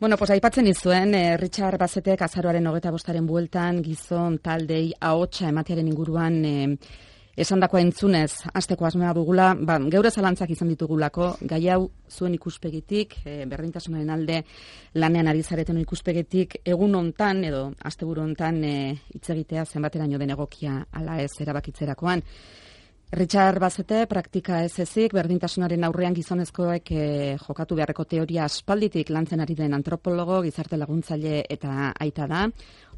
Bueno, pues aipatzen izuen, eh, Richard Bazetek azaroaren hogeta bostaren bueltan gizon taldei ahotsa ematearen inguruan eh, esan dakoa entzunez, azteko asmea dugula, ba, geure zalantzak izan ditugulako, gai hau zuen ikuspegitik, e, berdintasunaren alde lanean ari zareten ikuspegitik, egun hontan edo asteburu hontan e, hitz egitea zenbateraino den egokia ala ez erabakitzerakoan. Richard Bazete, praktika ez ezik, berdintasunaren aurrean gizonezkoek eh, jokatu beharreko teoria aspalditik lantzen ari den antropologo, gizarte laguntzaile eta aita da.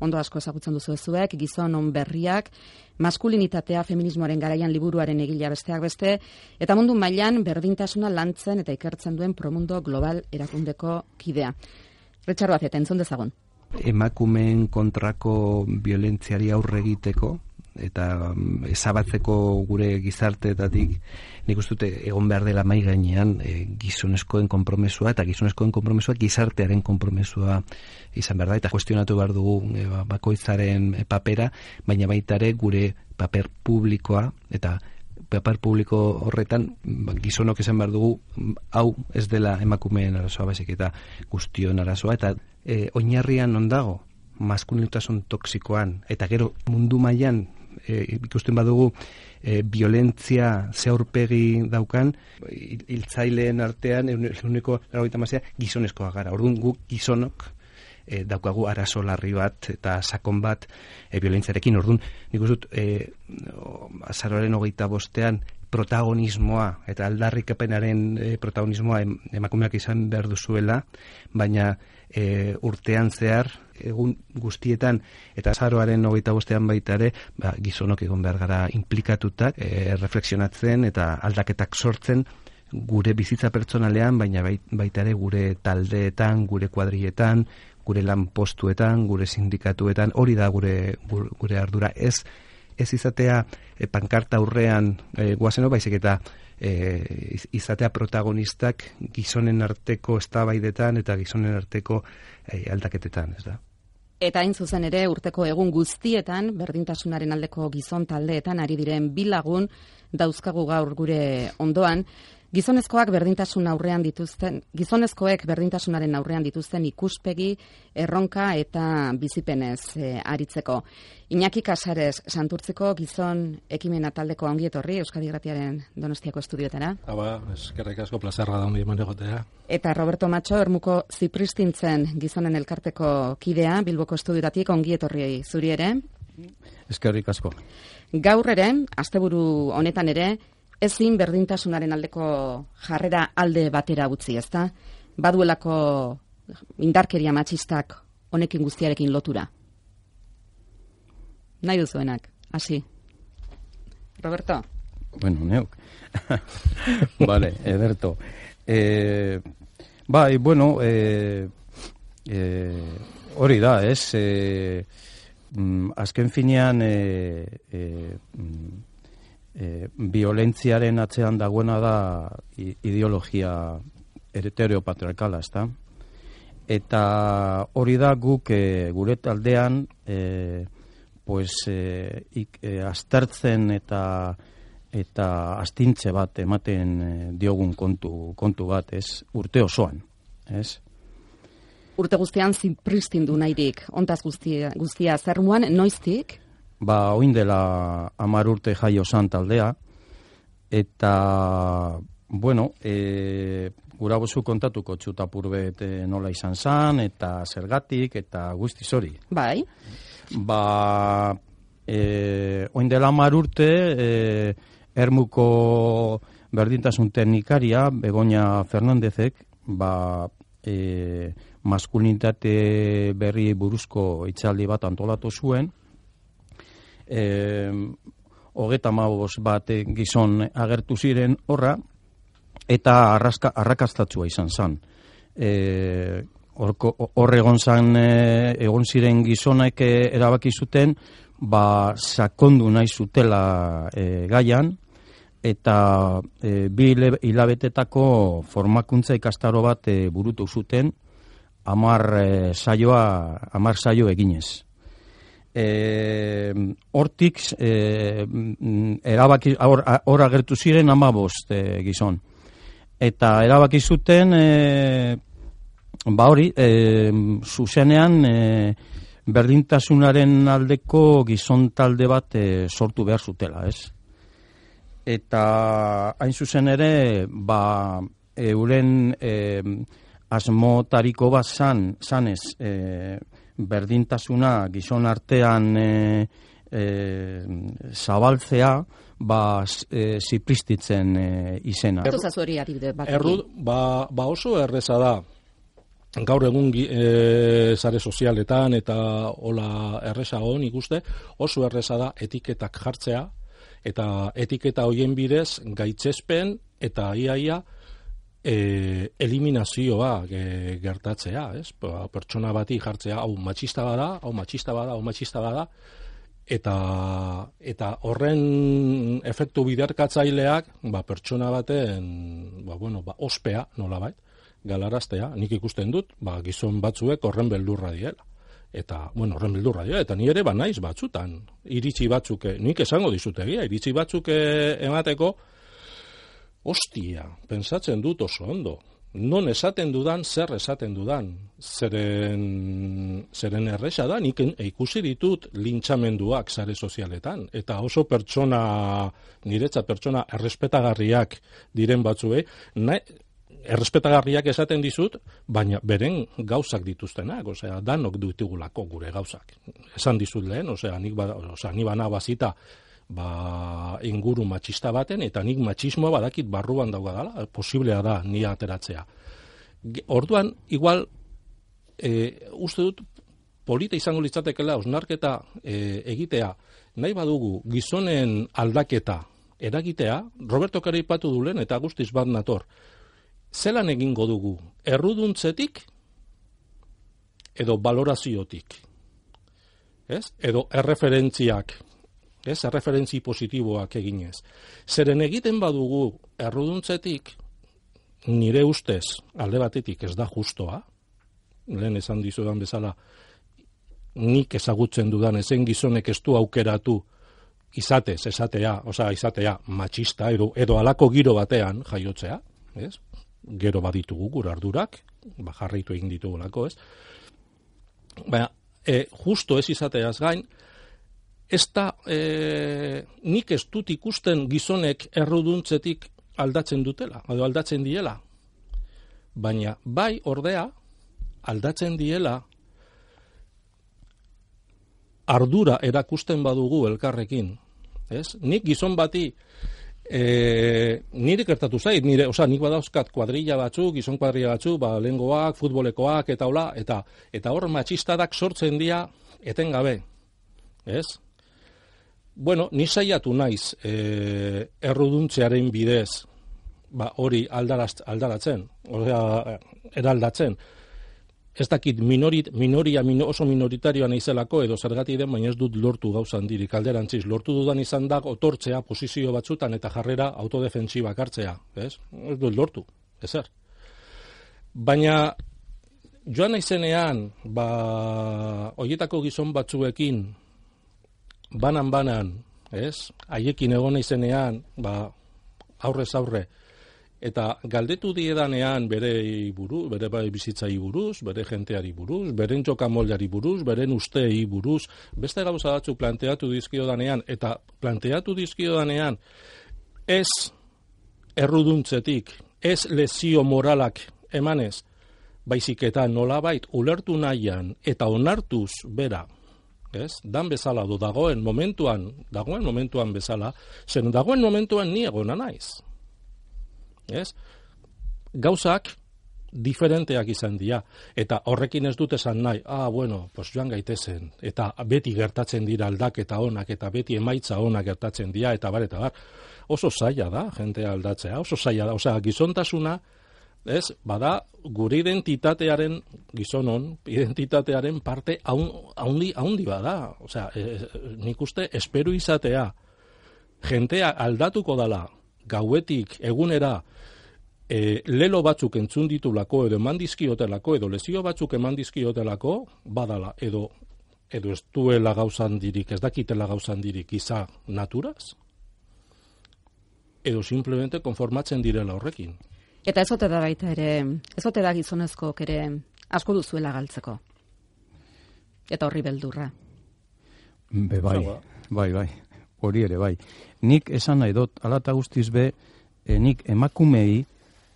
Ondo asko ezagutzen duzu ezuek, gizon on berriak, maskulinitatea feminismoaren garaian liburuaren egila besteak beste, eta mundu mailan berdintasuna lantzen eta ikertzen duen promundo global erakundeko kidea. Richard Bazete, entzun dezagun. Emakumeen kontrako violentziari aurre egiteko, eta mm, ezabatzeko gure gizarteetatik nik uste egon behar dela mai gainean e, gizonezkoen konpromesua eta gizonezkoen konpromesua gizartearen konpromesua izan behar da. Eta kuestionatu behar dugu e, bakoitzaren papera baina baitare gure paper publikoa eta paper publiko horretan ba, gizonok esan behar dugu hau ez dela emakumeen arazoa baizik eta guztion arazoa. Eta e, oinarrian ondago maskulinitasun toksikoan eta gero mundu mailan e, ikusten badugu e, violentzia zeurpegi daukan hiltzaileen artean eguneko gizonezkoa gara. Orduan guk gizonok e, daukagu arazo larri bat eta sakon bat e, violentziarekin. Orduan nik uste e, azaroaren hogeita bostean protagonismoa eta aldarrikapenaren e, protagonismoa emakumeak izan behar duzuela, baina e, urtean zehar egun guztietan eta zaroaren hogeita bostean baita ere ba, gizonok egon behar gara implikatutak e, refleksionatzen eta aldaketak sortzen gure bizitza pertsonalean baina baita ere gure taldeetan, gure kuadrietan gure lan postuetan, gure sindikatuetan hori da gure, gure ardura. Ez ez izatea e, pankarta aurrean e, guazeno baizik eta e, izatea protagonistak gizonen arteko eztabaidetan eta gizonen arteko e, aldaketetan, ez da? Eta hain zuzen ere urteko egun guztietan berdintasunaren aldeko gizon taldeetan ari diren bilagun dauzkagu gaur gure ondoan Gizonezkoak berdintasun aurrean dituzten, gizonezkoek berdintasunaren aurrean dituzten ikuspegi, erronka eta bizipenez e, aritzeko. Iñaki Casares, santurtzeko gizon ekimena taldeko ongi etorri Euskadi Gratiaren Donostiako estudiotara. Aba, eskerrik asko plazerra da ongi egotea. Eta Roberto Macho, ermuko zipristintzen gizonen elkarteko kidea, Bilboko estudiotatik ongi etorri zuri ere. Eskerrik asko. Gaur ere, asteburu honetan ere, ezin berdintasunaren aldeko jarrera alde batera utzi, ezta? Baduelako indarkeria matxistak honekin guztiarekin lotura. Nahi duzuenak, hasi. Roberto? Bueno, neuk. vale, Ederto. Eh, bai, bueno, eh, eh, hori da, ez? Eh, mm, azken finean, eh, eh, mm, e, violentziaren atzean dagoena da ideologia eretereo patriarkala, ezta? Eta hori da guk e, gure taldean e, pues, e, ik, e, aztertzen eta eta astintze bat ematen diogun kontu, kontu bat, ez? Urte osoan, ez? Urte guztian zipristindu nahirik, ontaz guztia, guztia zer noiztik? Ba, oin dela amar urte jaio san taldea, eta, bueno, e, gura bozu kontatuko txutapurbet e, nola izan zan, eta zergatik, eta guzti zori. Bai. Ba, e, oin dela amar urte, e, ermuko berdintasun teknikaria, Begoña Fernandezek, ba, e, maskulinitate berri buruzko itzaldi bat antolatu zuen, eh, hogeta maus bat gizon agertu ziren horra, eta arraska, arrakastatzua izan zan. E, Horre egon zan, e, egon ziren gizonek e, erabaki zuten, ba, sakondu nahi zutela e, gaian, eta e, bi hilabetetako formakuntza ikastaro bat e, burutu zuten, amar e, saioa, amar saio eginez e, hortik e, erabaki hor agertu ziren ama bost e, gizon eta erabaki zuten e, ba hori, e, zuzenean e, berdintasunaren aldeko gizon talde bat e, sortu behar zutela, ez? Eta hain zuzen ere, ba, euren e, asmotariko bat zan, zanez, e, berdintasuna gizon artean e, e, zabaltzea, ba, e, zipristitzen e, izena. Erru, ba, ba oso erreza da, gaur egun e, zare sozialetan eta hola erresa hon ikuste, oso erreza da etiketak jartzea, eta etiketa hoien bidez gaitzespen eta iaia e, eliminazioa e, gertatzea, ez? Ba, pertsona bati jartzea, hau matxista bada, hau matxista bada, hau matxista bada, eta, eta horren efektu biderkatzaileak, ba, pertsona baten, ba, bueno, ba, ospea, nola bait, galaraztea, nik ikusten dut, ba, gizon batzuek horren beldurra diela. Eta, bueno, horren bildurra dira, eta ni ere ba naiz batzutan, iritsi batzuk, nik esango dizutegia, iritsi batzuk eh, emateko, ostia, pensatzen dut oso ondo, non esaten dudan, zer esaten dudan, zeren, zeren erresa da, nik ikusi ditut lintxamenduak sare sozialetan, eta oso pertsona, niretza pertsona errespetagarriak diren batzue, nahi, errespetagarriak esaten dizut, baina beren gauzak dituztenak, osea, danok ditugulako gure gauzak. Esan dizut lehen, osea, nik ba, osea, ni bana bazita ba, inguru matxista baten, eta nik matxismoa badakit barruan dauga dela, posiblea da ni ateratzea. Orduan, igual, e, uste dut, polita izango litzatekela, osnarketa e, egitea, nahi badugu gizonen aldaketa eragitea, Roberto Kareipatu dulen eta guztiz bat nator, zelan egingo dugu? Erruduntzetik edo baloraziotik? Ez? Edo erreferentziak, ez? Erreferentzi positiboak eginez. Zeren egiten badugu erruduntzetik, nire ustez, alde batetik ez da justoa, lehen esan dizudan bezala, nik ezagutzen dudan ezen gizonek ez du aukeratu izatez, esatea, osa izatea matxista, edo, edo alako giro batean jaiotzea, ez? gero baditugu gure ardurak, ba, jarraitu egin ditugulako, ez? Baina, e, justo ez izateaz gain, ez da, e, nik ez dut ikusten gizonek erruduntzetik aldatzen dutela, edo aldatzen diela. Baina, bai ordea, aldatzen diela, ardura erakusten badugu elkarrekin. Ez? Nik gizon bati, E, nire kertatu zait, nire, oza, nik badauzkat kuadrilla batzuk, gizon kuadrilla batzuk, ba, lengoak, futbolekoak, eta hola, eta, eta hor matxistadak sortzen dira etengabe, ez? Bueno, ni saiatu naiz e, erruduntzearen bidez, ba, hori aldaraz, aldaratzen, osea, eraldatzen, ez dakit minorit, minoria oso minoritarioa naizelako edo zergati den, baina ez dut lortu gauza handirik alderantziz. Lortu dudan izan da otortzea posizio batzutan eta jarrera autodefentsibak hartzea. Ez? ez dut lortu, ezer. Baina joan naizenean, ba, oietako gizon batzuekin, banan-banan, ez? Haiekin egon naizenean, ba, aurrez aurre, eta galdetu diedanean bere buru, bere bai bizitzai buruz, bere jenteari buruz, beren jokamoldari buruz, beren ustei buruz, beste gauza batzuk planteatu dizkio danean, eta planteatu dizkio danean, ez erruduntzetik, ez lezio moralak emanez, baizik eta nolabait ulertu nahian eta onartuz bera, ez? Dan bezala du dagoen momentuan, dagoen momentuan bezala, zen dagoen momentuan ni egona naiz ez? Gauzak diferenteak izan dira eta horrekin ez dut esan nahi. Ah, bueno, pues joan gaitezen eta beti gertatzen dira aldaketa onak eta beti emaitza onak gertatzen dira eta bar eta bar. Oso zaila da jentea aldatzea, oso zaila da. Osea, gizontasuna Ez, bada, gure identitatearen gizonon, identitatearen parte haundi, haundi bada. Osea, e, e, nik uste, espero izatea, jentea aldatuko dala, gauetik egunera e, lelo batzuk entzun ditulako edo eman dizkiotelako edo lezio batzuk eman dizkiotelako badala edo edo ez duela gauzan dirik, ez dakitela gauzan dirik iza naturaz edo simplemente konformatzen direla horrekin. Eta ez da baita ere, ez da gizonezko ere asko duzuela galtzeko. Eta horri beldurra. Be, bai, bai, bai, hori ere, bai. Nik esan nahi dut, alata guztiz be, e, nik emakumei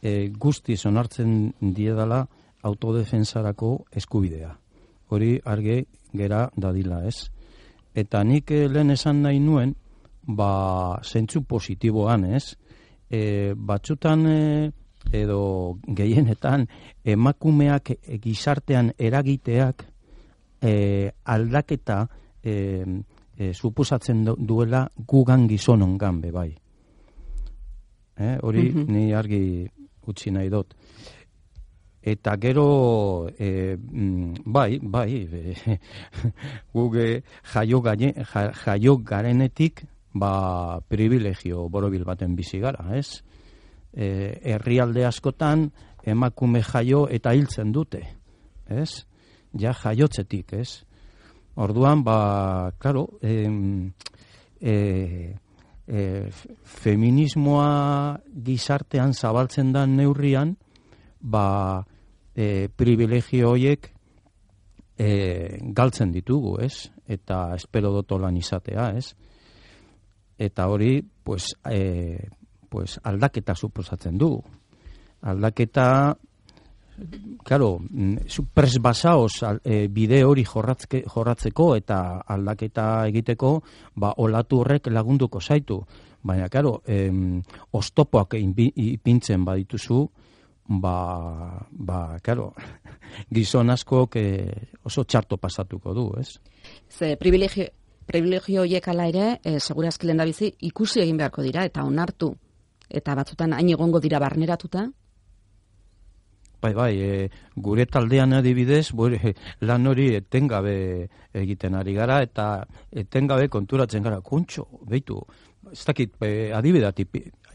e, guztiz onartzen diedala autodefensarako eskubidea. Hori arge gera dadila, ez? Eta nik e, lehen esan nahi nuen, ba, zentzu positiboan, ez? E, batzutan e, edo gehienetan emakumeak gizartean eragiteak e, aldaketa e, e, supusatzen duela gugan gizonon ganbe, bai. E, hori mm ni argi utzi nahi dut. Eta gero, e, bai, bai, e, guge jaio, jaio garenetik, ba, privilegio borobil baten bizi gara, ez? E, herrialde askotan, emakume jaio eta hiltzen dute, ez? ja jaiotzetik, ez? Orduan, ba, claro, eh, eh, eh, feminismoa gizartean zabaltzen da neurrian, ba, eh, privilegio hoiek eh, galtzen ditugu, ez? Eta espero dotolan izatea, ez? Eta hori, pues, eh, pues aldaketa suposatzen du. Aldaketa claro, mm, pres basaos e, bide hori jorratzke, jorratzeko eta aldaketa egiteko, ba, olatu horrek lagunduko zaitu. Baina, claro, em, ostopoak ipintzen badituzu, ba, ba, claro, gizon asko oso txarto pasatuko du, ez? Ze privilegio, privilegio horiek ala ere, e, segurazki lehen bizi, ikusi egin beharko dira, eta onartu, eta batzutan hain egongo dira barneratuta, Bai, bai, e, gure taldean adibidez, bure, lan hori etengabe egiten ari gara, eta etengabe konturatzen gara, kuntxo, behitu, ez dakit, e, adibidati,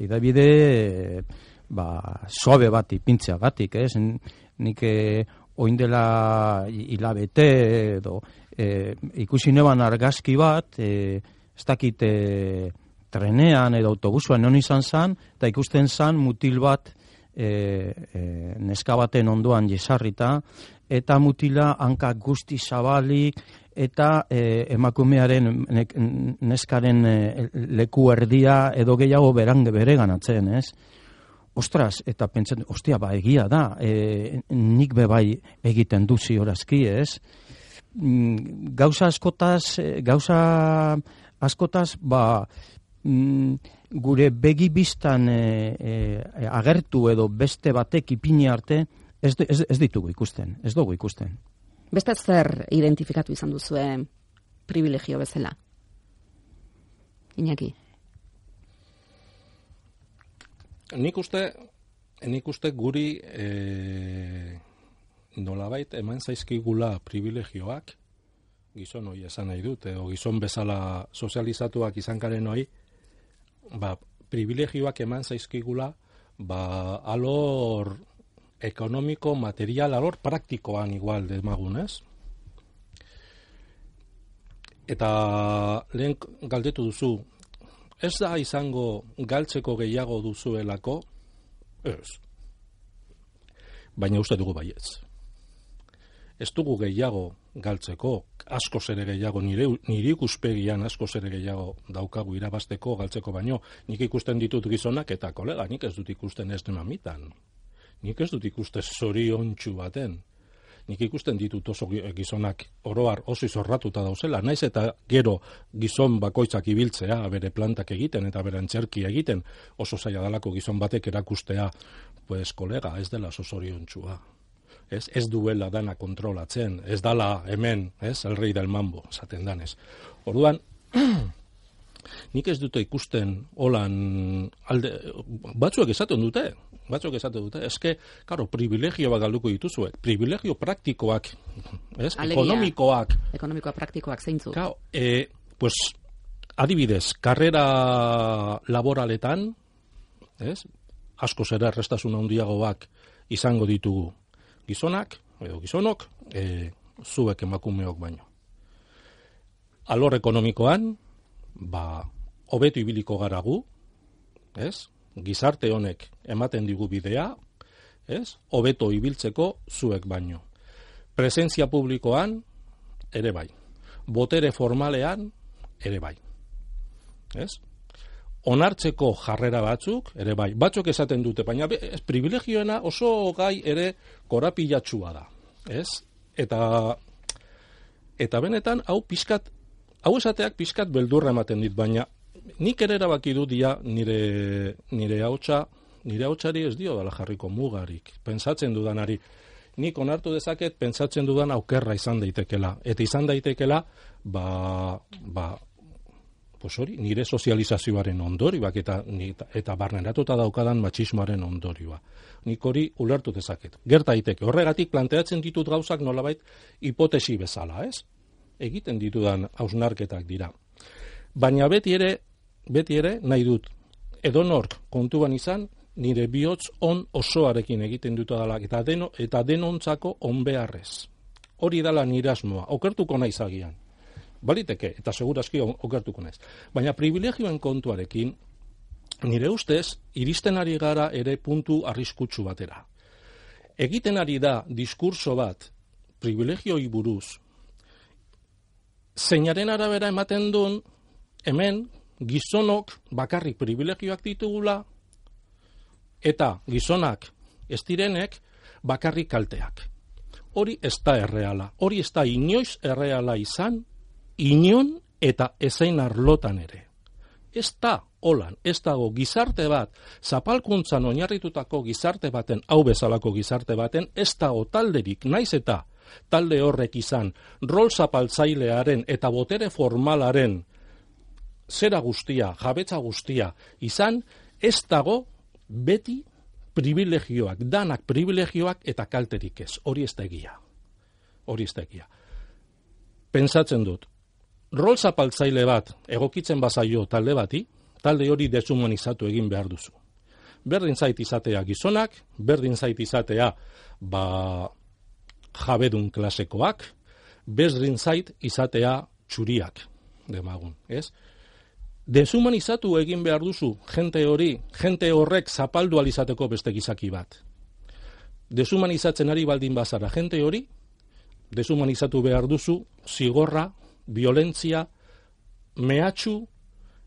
adibide, e, ba, sobe bat ipintzea gatik, ez? Nik e, oindela hilabete edo e, ikusi neban argazki bat, e, ez dakit, e, trenean edo autobusuan non izan zan, eta ikusten zan mutil bat, e, e, neska baten ondoan jesarrita, eta mutila hanka guzti zabalik, eta e, emakumearen neskaren e, leku erdia edo gehiago berange bere ganatzen, ez? Ostras, eta pentsen, ostia, ba, egia da, e, nik bebai egiten duzi horazki, ez? Mm, gauza askotaz, e, gauza askotaz, ba, mm, gure begi biztan e, e, agertu edo beste batek ipini arte, ez, ez, ez ditugu ikusten, ez dugu ikusten. Beste zer identifikatu izan duzue privilegio bezala? Iñaki? Nik uste, nik uste guri e, nolabait eman zaizkigula privilegioak, gizon hoi esan nahi dut, edo gizon bezala sozializatuak izan karen hoi, ba, privilegioak eman zaizkigula, ba, alor ekonomiko, material, alor praktikoan igual demagunez. Eta lehen galdetu duzu, ez da izango galtzeko gehiago duzuelako? Ez. Baina uste dugu baietz. Ez dugu gehiago galtzeko, asko zere gehiago, nire, nire ikuspegian asko zere gehiago daukagu irabasteko galtzeko baino, nik ikusten ditut gizonak eta kolega, nik ez dut ikusten ez dinamitan. Nik ez dut ikusten zoriontsu baten. Nik ikusten ditut oso gizonak oroar oso izorratuta dauzela, naiz eta gero gizon bakoitzak ibiltzea, bere plantak egiten eta bere antzerki egiten, oso zaila dalako gizon batek erakustea, pues kolega, ez dela oso zoriontsua ez, ez duela dana kontrolatzen, ez dala hemen, ez, el rei del mambo, esaten danez. Orduan, nik ez dute ikusten holan alde, batzuek esaten dute, batzuek esaten dute, eske, karo, privilegio bat galduko dituzue, privilegio praktikoak, ez, ekonomikoak. Ekonomikoak praktikoak, zeintzu. Kau, e, pues, adibidez, karrera laboraletan, ez, asko zera errestasuna handiagoak izango ditugu gizonak, edo gizonok, e, zuek emakumeok baino. Alor ekonomikoan, ba, hobetu ibiliko gara gu, ez? Gizarte honek ematen digu bidea, ez? Hobeto ibiltzeko zuek baino. presentzia publikoan, ere bai. Botere formalean, ere bai. Ez? Onartzeko jarrera batzuk, ere bai. Batzuk esaten dute, baina ez, privilegioena oso gai ere korapilatxua da. Ez? Eta, eta benetan, hau pizkat, hau esateak pizkat beldurra ematen dit, baina nik ere erabaki du dia nire, nire hautsa, nire hautsari ez dio dala jarriko mugarik. Pentsatzen dudanari, nik onartu dezaket pentsatzen dudan aukerra izan daitekela. Eta izan daitekela, ba, ba, pues hori, nire sozializazioaren ondorioak eta, eta barneratuta daukadan matxismoaren ondorioa. Nik hori ulertu dezaket. Gerta daiteke. Horregatik planteatzen ditut gauzak nolabait hipotesi bezala, ez? Egiten ditudan hausnarketak dira. Baina beti ere, beti ere, nahi dut, edonork kontuan izan, nire bihotz on osoarekin egiten dut dela eta deno eta denontzako on beharrez. Hori dela nire asmoa. Okertuko naiz agian. Baliteke eta segurazki okertuko naiz. Baina privilegioen kontuarekin nire ustez iristen ari gara ere puntu arriskutsu batera. Egiten ari da diskurso bat privilegioi buruz zeinaren arabera ematen duen hemen gizonok bakarrik privilegioak ditugula eta gizonak ez direnek bakarrik kalteak. Hori ez da erreala. Hori ez da inoiz erreala izan, inon eta ezein arlotan ere. Ez da holan, ez dago gizarte bat, zapalkuntzan oinarritutako gizarte baten, hau bezalako gizarte baten, ez dago talderik, naiz eta talde horrek izan, rol zapaltzailearen eta botere formalaren zera guztia, jabetza guztia, izan, ez dago beti privilegioak, danak privilegioak eta kalterik ez. Hori ez da egia. Hori ez da egia. Pensatzen dut, rol zapaltzaile bat egokitzen bazaio talde bati, talde hori deshumanizatu egin behar duzu. Berdin zait izatea gizonak, berdin zait izatea ba, jabedun klasekoak, berdin zait izatea txuriak, demagun, ez? Deshumanizatu egin behar duzu jente hori, jente horrek zapaldu alizateko beste gizaki bat. Deshumanizatzen ari baldin bazara jente hori, deshumanizatu behar duzu zigorra, violentzia, mehatxu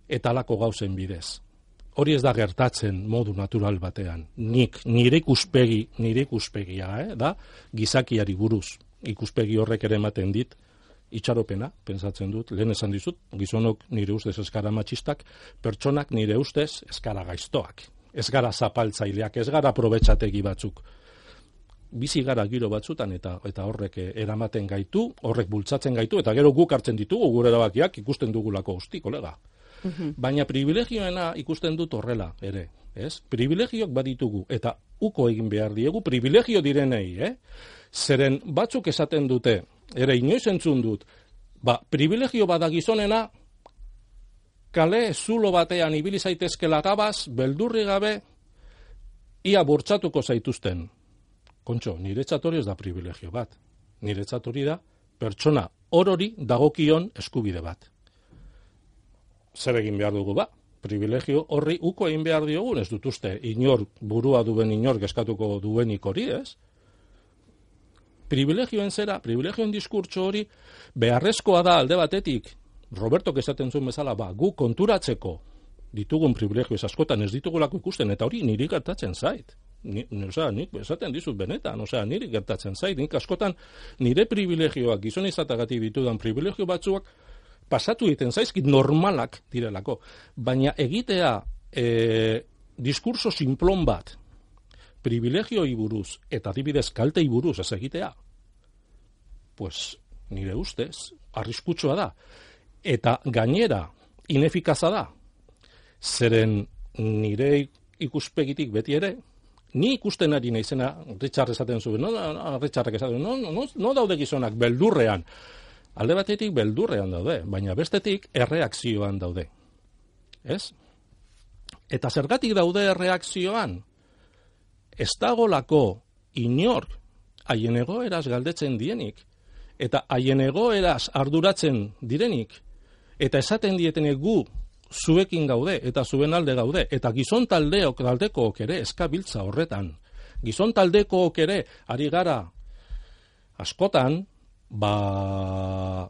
eta alako gauzen bidez. Hori ez da gertatzen modu natural batean. Nik, nire ikuspegi, nire ikuspegia, eh, da, gizakiari buruz. Ikuspegi horrek ere ematen dit, itxaropena, pensatzen dut, lehen esan dizut, gizonok nire ustez eskara matxistak, pertsonak nire ustez eskara gaiztoak. Ez gara zapaltzaileak, ez gara probetxategi batzuk. Bizi gara giro batzutan eta eta horrek eramaten gaitu, horrek bultzatzen gaitu, eta gero guk hartzen ditugu gure erabakiak ikusten dugulako usti, kolega. Baina privilegioena ikusten dut horrela, ere. Ez? Privilegiok baditugu, eta uko egin behar diegu, privilegio direnei, eh? Zeren batzuk esaten dute, ere inoiz entzun dut, ba, privilegio bada gizonena, kale zulo batean ibili zaitezkela gabaz, beldurri gabe, ia burtsatuko zaituzten. Kontxo, nire txatori ez da privilegio bat. Nire txatori da, pertsona orori dagokion eskubide bat. Zer egin behar dugu ba? Privilegio horri uko egin behar diogun, ez dut uste, inor burua duen inor geskatuko duenik hori, ez? privilegioen zera, privilegioen diskurtso hori, beharrezkoa da alde batetik, Roberto esaten zuen bezala, ba, gu konturatzeko ditugun privilegio askotan ez ditugulako ikusten, eta hori niri gertatzen zait. Ni, osea, nik esaten dizut benetan, osea, niri gertatzen zait, nik askotan nire privilegioak, gizon izatagatik ditudan privilegio batzuak, pasatu egiten zaizkit normalak direlako. Baina egitea e, diskurso simplon bat, privilegioi buruz eta adibidez kaltei buruz ez egitea, pues nire ustez, arriskutsua da. Eta gainera, inefikaza da. Zeren nire ikuspegitik beti ere, ni ikusten ari naizena Richard esaten zuen, no, Richardek esaten no, no, no daude gizonak beldurrean. Alde batetik beldurrean daude, baina bestetik erreakzioan daude. Ez? Eta zergatik daude erreakzioan? Ez dagolako inork haien egoeraz galdetzen dienik eta haien egoeraz arduratzen direnik, eta esaten dietene gu zuekin gaude eta zuen alde gaude, eta gizon taldeok taldekook ere eskabiltza horretan. Gizon taldekook ere ari gara askotan, ba,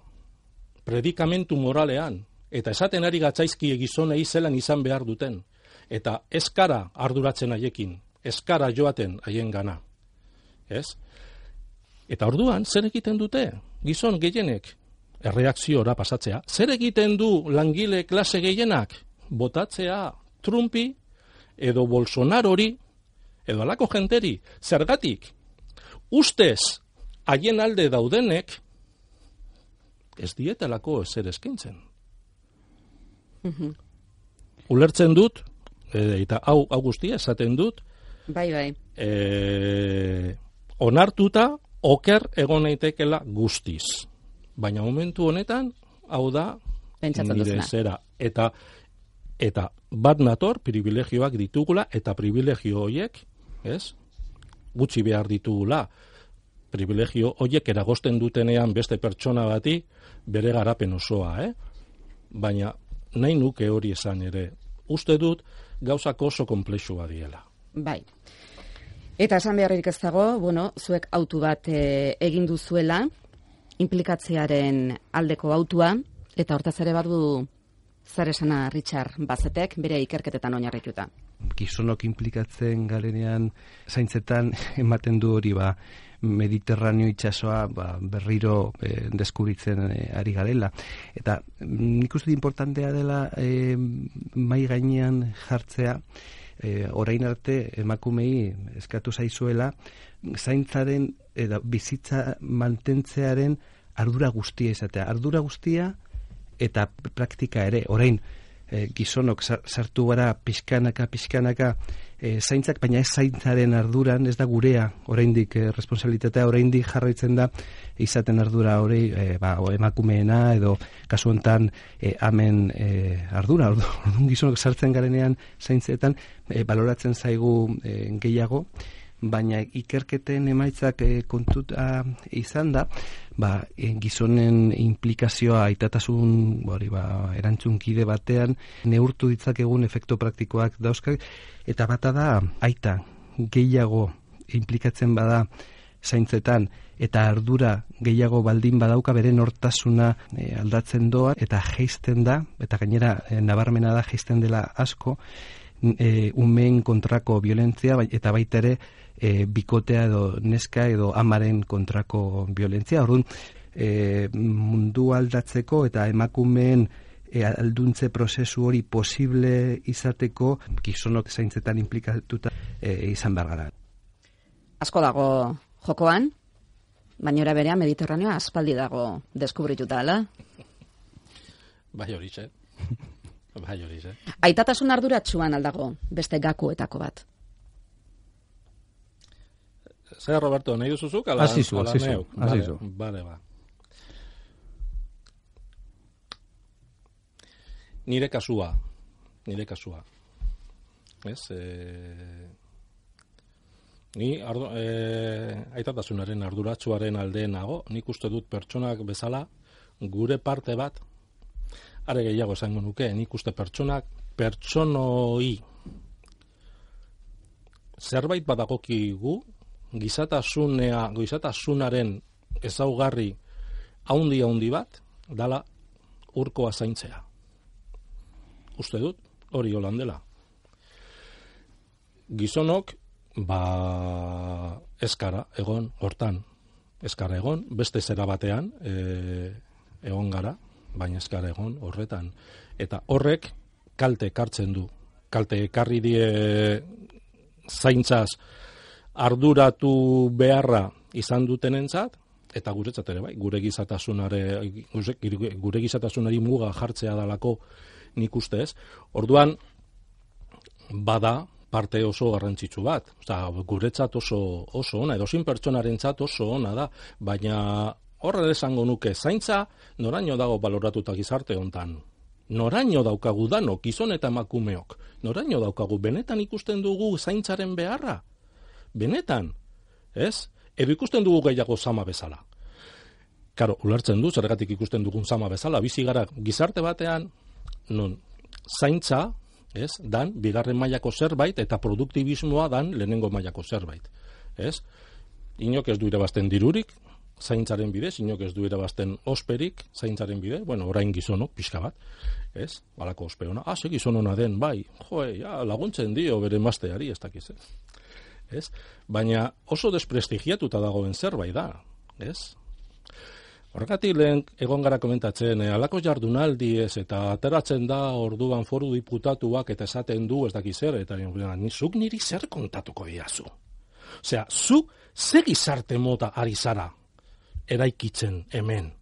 predikamentu moralean, eta esaten ari gatzaizki gizonei zelan izan behar duten, eta eskara arduratzen haiekin, eskara joaten haien gana. Ez? Eta orduan, zer egiten dute? Gizon gehienek, erreakziora pasatzea. Zer egiten du langile klase gehienak? Botatzea Trumpi edo Bolsonarori edo alako jenteri. Zergatik? Ustez, haien alde daudenek ez dietelako ezer eskintzen. Ulertzen dut, e, eta hau, hau guztia esaten dut, Bai, bai. e, onartuta oker egon naitekela guztiz. Baina momentu honetan, hau da, Pentsatzen nire duzuna. zera. Eta, eta bat nator, privilegioak ditugula, eta privilegio horiek, ez, gutxi behar ditugula, privilegio horiek eragosten dutenean beste pertsona bati bere garapen osoa, eh? Baina nahi nuke hori esan ere. Uste dut gauzak oso komplexua diela. Bai. Eta esan beharrik ez dago, bueno, zuek autu bat e, egin duzuela, implikatzearen aldeko autua, eta hortaz ere badu zer esana Richard Bazetek bere ikerketetan oinarrituta. gizonok implikatzen garenean zaintzetan ematen du hori ba Mediterraneo itsasoa ba, berriro e, deskubritzen eh, ari garela. Eta mm, nik uste importantea dela e, mai gainean jartzea e, orain arte emakumei eskatu zaizuela zaintzaren edo bizitza mantentzearen ardura guztia izatea. Ardura guztia eta praktika ere, orain e, gizonok sar- sartu gara pixkanaka, pixkanaka e, zaintzak, baina ez zaintzaren arduran, ez da gurea, oraindik e, responsabilitatea, oraindik jarraitzen da izaten ardura hori e, ba, o emakumeena edo kasu hontan e, amen e, ardura, ordu- gizonok sartzen garenean zaintzetan e, baloratzen zaigu e, gehiago, baina ikerketen emaitzak e, kontuta izan da, ba, e, gizonen implikazioa aitatasun hori ba, erantzunkide batean neurtu ditzakegun efektu praktikoak dauzkak, eta bata da aita gehiago implikatzen bada zaintzetan eta ardura gehiago baldin badauka bere nortasuna e, aldatzen doa eta jeisten da eta gainera e, nabarmena da jeisten dela asko e, umeen kontrako violentzia bai- eta baita ere e, bikotea edo neska edo amaren kontrako violentzia. Orduan, e, mundu aldatzeko eta emakumeen e, alduntze prozesu hori posible izateko gizonok zaintzetan implikatuta e, izan behar gara. Asko dago jokoan, baina ora berean Mediterraneoa aspaldi dago deskubrituta, ala? Bai hori. Bai hori. Aitatasun arduratsuan aldago beste gakuetako bat. Zer, Roberto, nahi duzuzuk? Ala, Hasi zu, ala hasi zu, neuk? hasi Vale, zu. Vale, ba. Nire kasua, nire kasua. Ez, e... Ni ardu, e, aitatasunaren arduratsuaren alde nago, nik uste dut pertsonak bezala gure parte bat are gehiago esango nuke, nik uste pertsonak pertsonoi zerbait badagokigu gizatasunea, gizatasunaren ezaugarri haundi haundi bat dala urkoa zaintzea. Uste dut, hori holan dela. Gizonok, ba, eskara, egon, hortan, eskara egon, beste zera batean, e, egon gara, baina eskara egon, horretan. Eta horrek, kalte ekartzen du. Kalte ekarri die zaintzaz arduratu beharra izan dutenentzat eta guretzat ere bai, gure gizatasunare gure- gizatasunari muga jartzea dalako nik uste ez. Orduan bada parte oso garrantzitsu bat. Osea, guretzat oso oso ona, edozein pertsonarentzat oso ona da, baina horre esango nuke zaintza noraino dago baloratuta gizarte hontan. Noraino daukagu danok, gizon eta emakumeok. Noraino daukagu, benetan ikusten dugu zaintzaren beharra? Benetan, ez? Edo ikusten dugu gehiago sama bezala. Karo, ulertzen du, zergatik ikusten dugun sama bezala, bizi gara gizarte batean, non, zaintza, ez, dan, bigarren mailako zerbait, eta produktibismoa dan lehenengo mailako zerbait. Ez? Inok ez du irabazten dirurik, zaintzaren bide, zinok ez du irabazten osperik, zaintzaren bide, bueno, orain gizonok, pixka bat, ez, balako ospe hona, ah, ze gizon hona den, bai, jo, ja, laguntzen dio bere mazteari, ez dakiz, ez, ez, baina oso desprestigiatuta dagoen zerbait da, ez, Horregatik lehen egon gara komentatzen, eh, alako jardunaldi ez, eta ateratzen da orduan foru diputatuak eta esaten du ez dakiz zer, eta ni, zuk niri zer kontatuko diazu. Osea, zu ze gizarte mota ari zara eraikitzen hemen.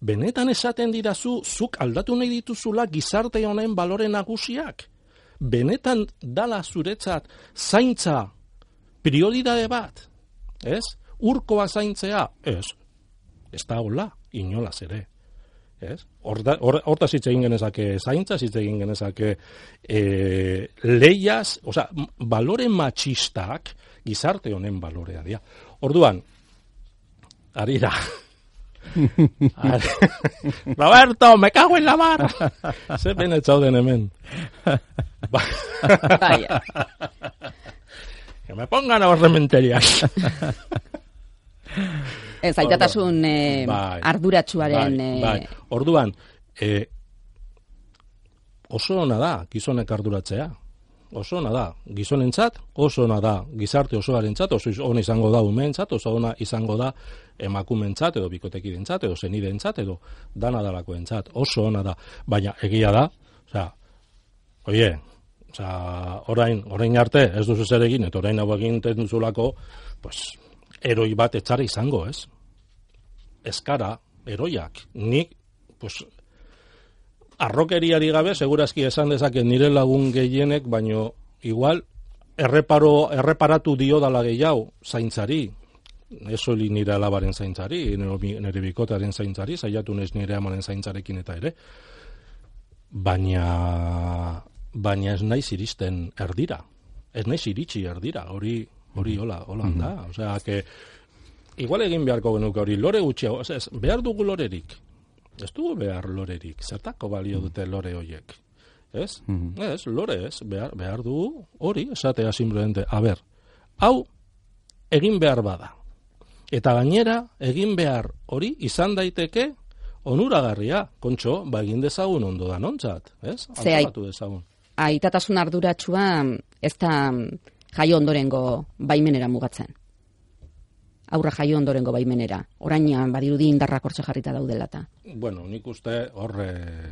Benetan esaten dirazu, zuk aldatu nahi dituzula gizarte honen balore nagusiak. Benetan dala zuretzat zaintza prioridade bat, ez? Urkoa zaintzea, ez? Ez da hola, inolaz ere. Ez? Horta zitze egin genezake zaintza, zitze egin genezake e, leiaz, oza, balore matxistak gizarte honen balorea dira. Orduan, ari da, Roberto, me cago en la mar. Ze bene txauden hemen. Vaya. Que me pongan a rementerias. Ez, aitatasun eh, Bai. arduratsuaren... Bai, eh, bai. Orduan, eh, oso ona da gizonek arduratzea. Oso ona da gizonentzat, oso ona da gizarte osoarentzat, oso ona izango da umeentzat, oso ona izango da emakumentzat edo bikotekidentzat edo zenidentzat edo dana dalakoentzat. Oso ona da, baina egia da, osea, oie, osea, orain, orain arte ez duzu zer egin eta orain hau egin duzulako, pues eroi bat etxara izango, ez? Eskara, eroiak, nik, pues, arrokeriari gabe, segurazki esan dezaket nire lagun gehienek, baino, igual, erreparo, erreparatu dio dala gehiago, zaintzari, ez hori nire alabaren zaintzari, nire bikotaren zaintzari, saiatu nez nire amaren zaintzarekin eta ere, baina, baina ez naiz iristen erdira, ez naiz iritsi erdira, hori, hori hola, hola da, osea, que, igual egin beharko genuke hori, lore gutxiago, ez, behar dugu lorerik, ez dugu behar lorerik, zertako balio dute lore hoiek, ez? Ez, lore ez, behar, behar dugu hori, esatea simplemente, a ber, hau egin behar bada. Eta gainera, egin behar hori izan daiteke onuragarria, kontxo, ba egin dezagun ondo da nontzat, ez? Ze dezagun. Aitatasun arduratsua ez da jaio ondorengo baimenera mugatzen. Aurra jaio ondorengo baimenera. Orain badirudi indarrak hortxe jarrita daudelata. Bueno, nik uste hor eh,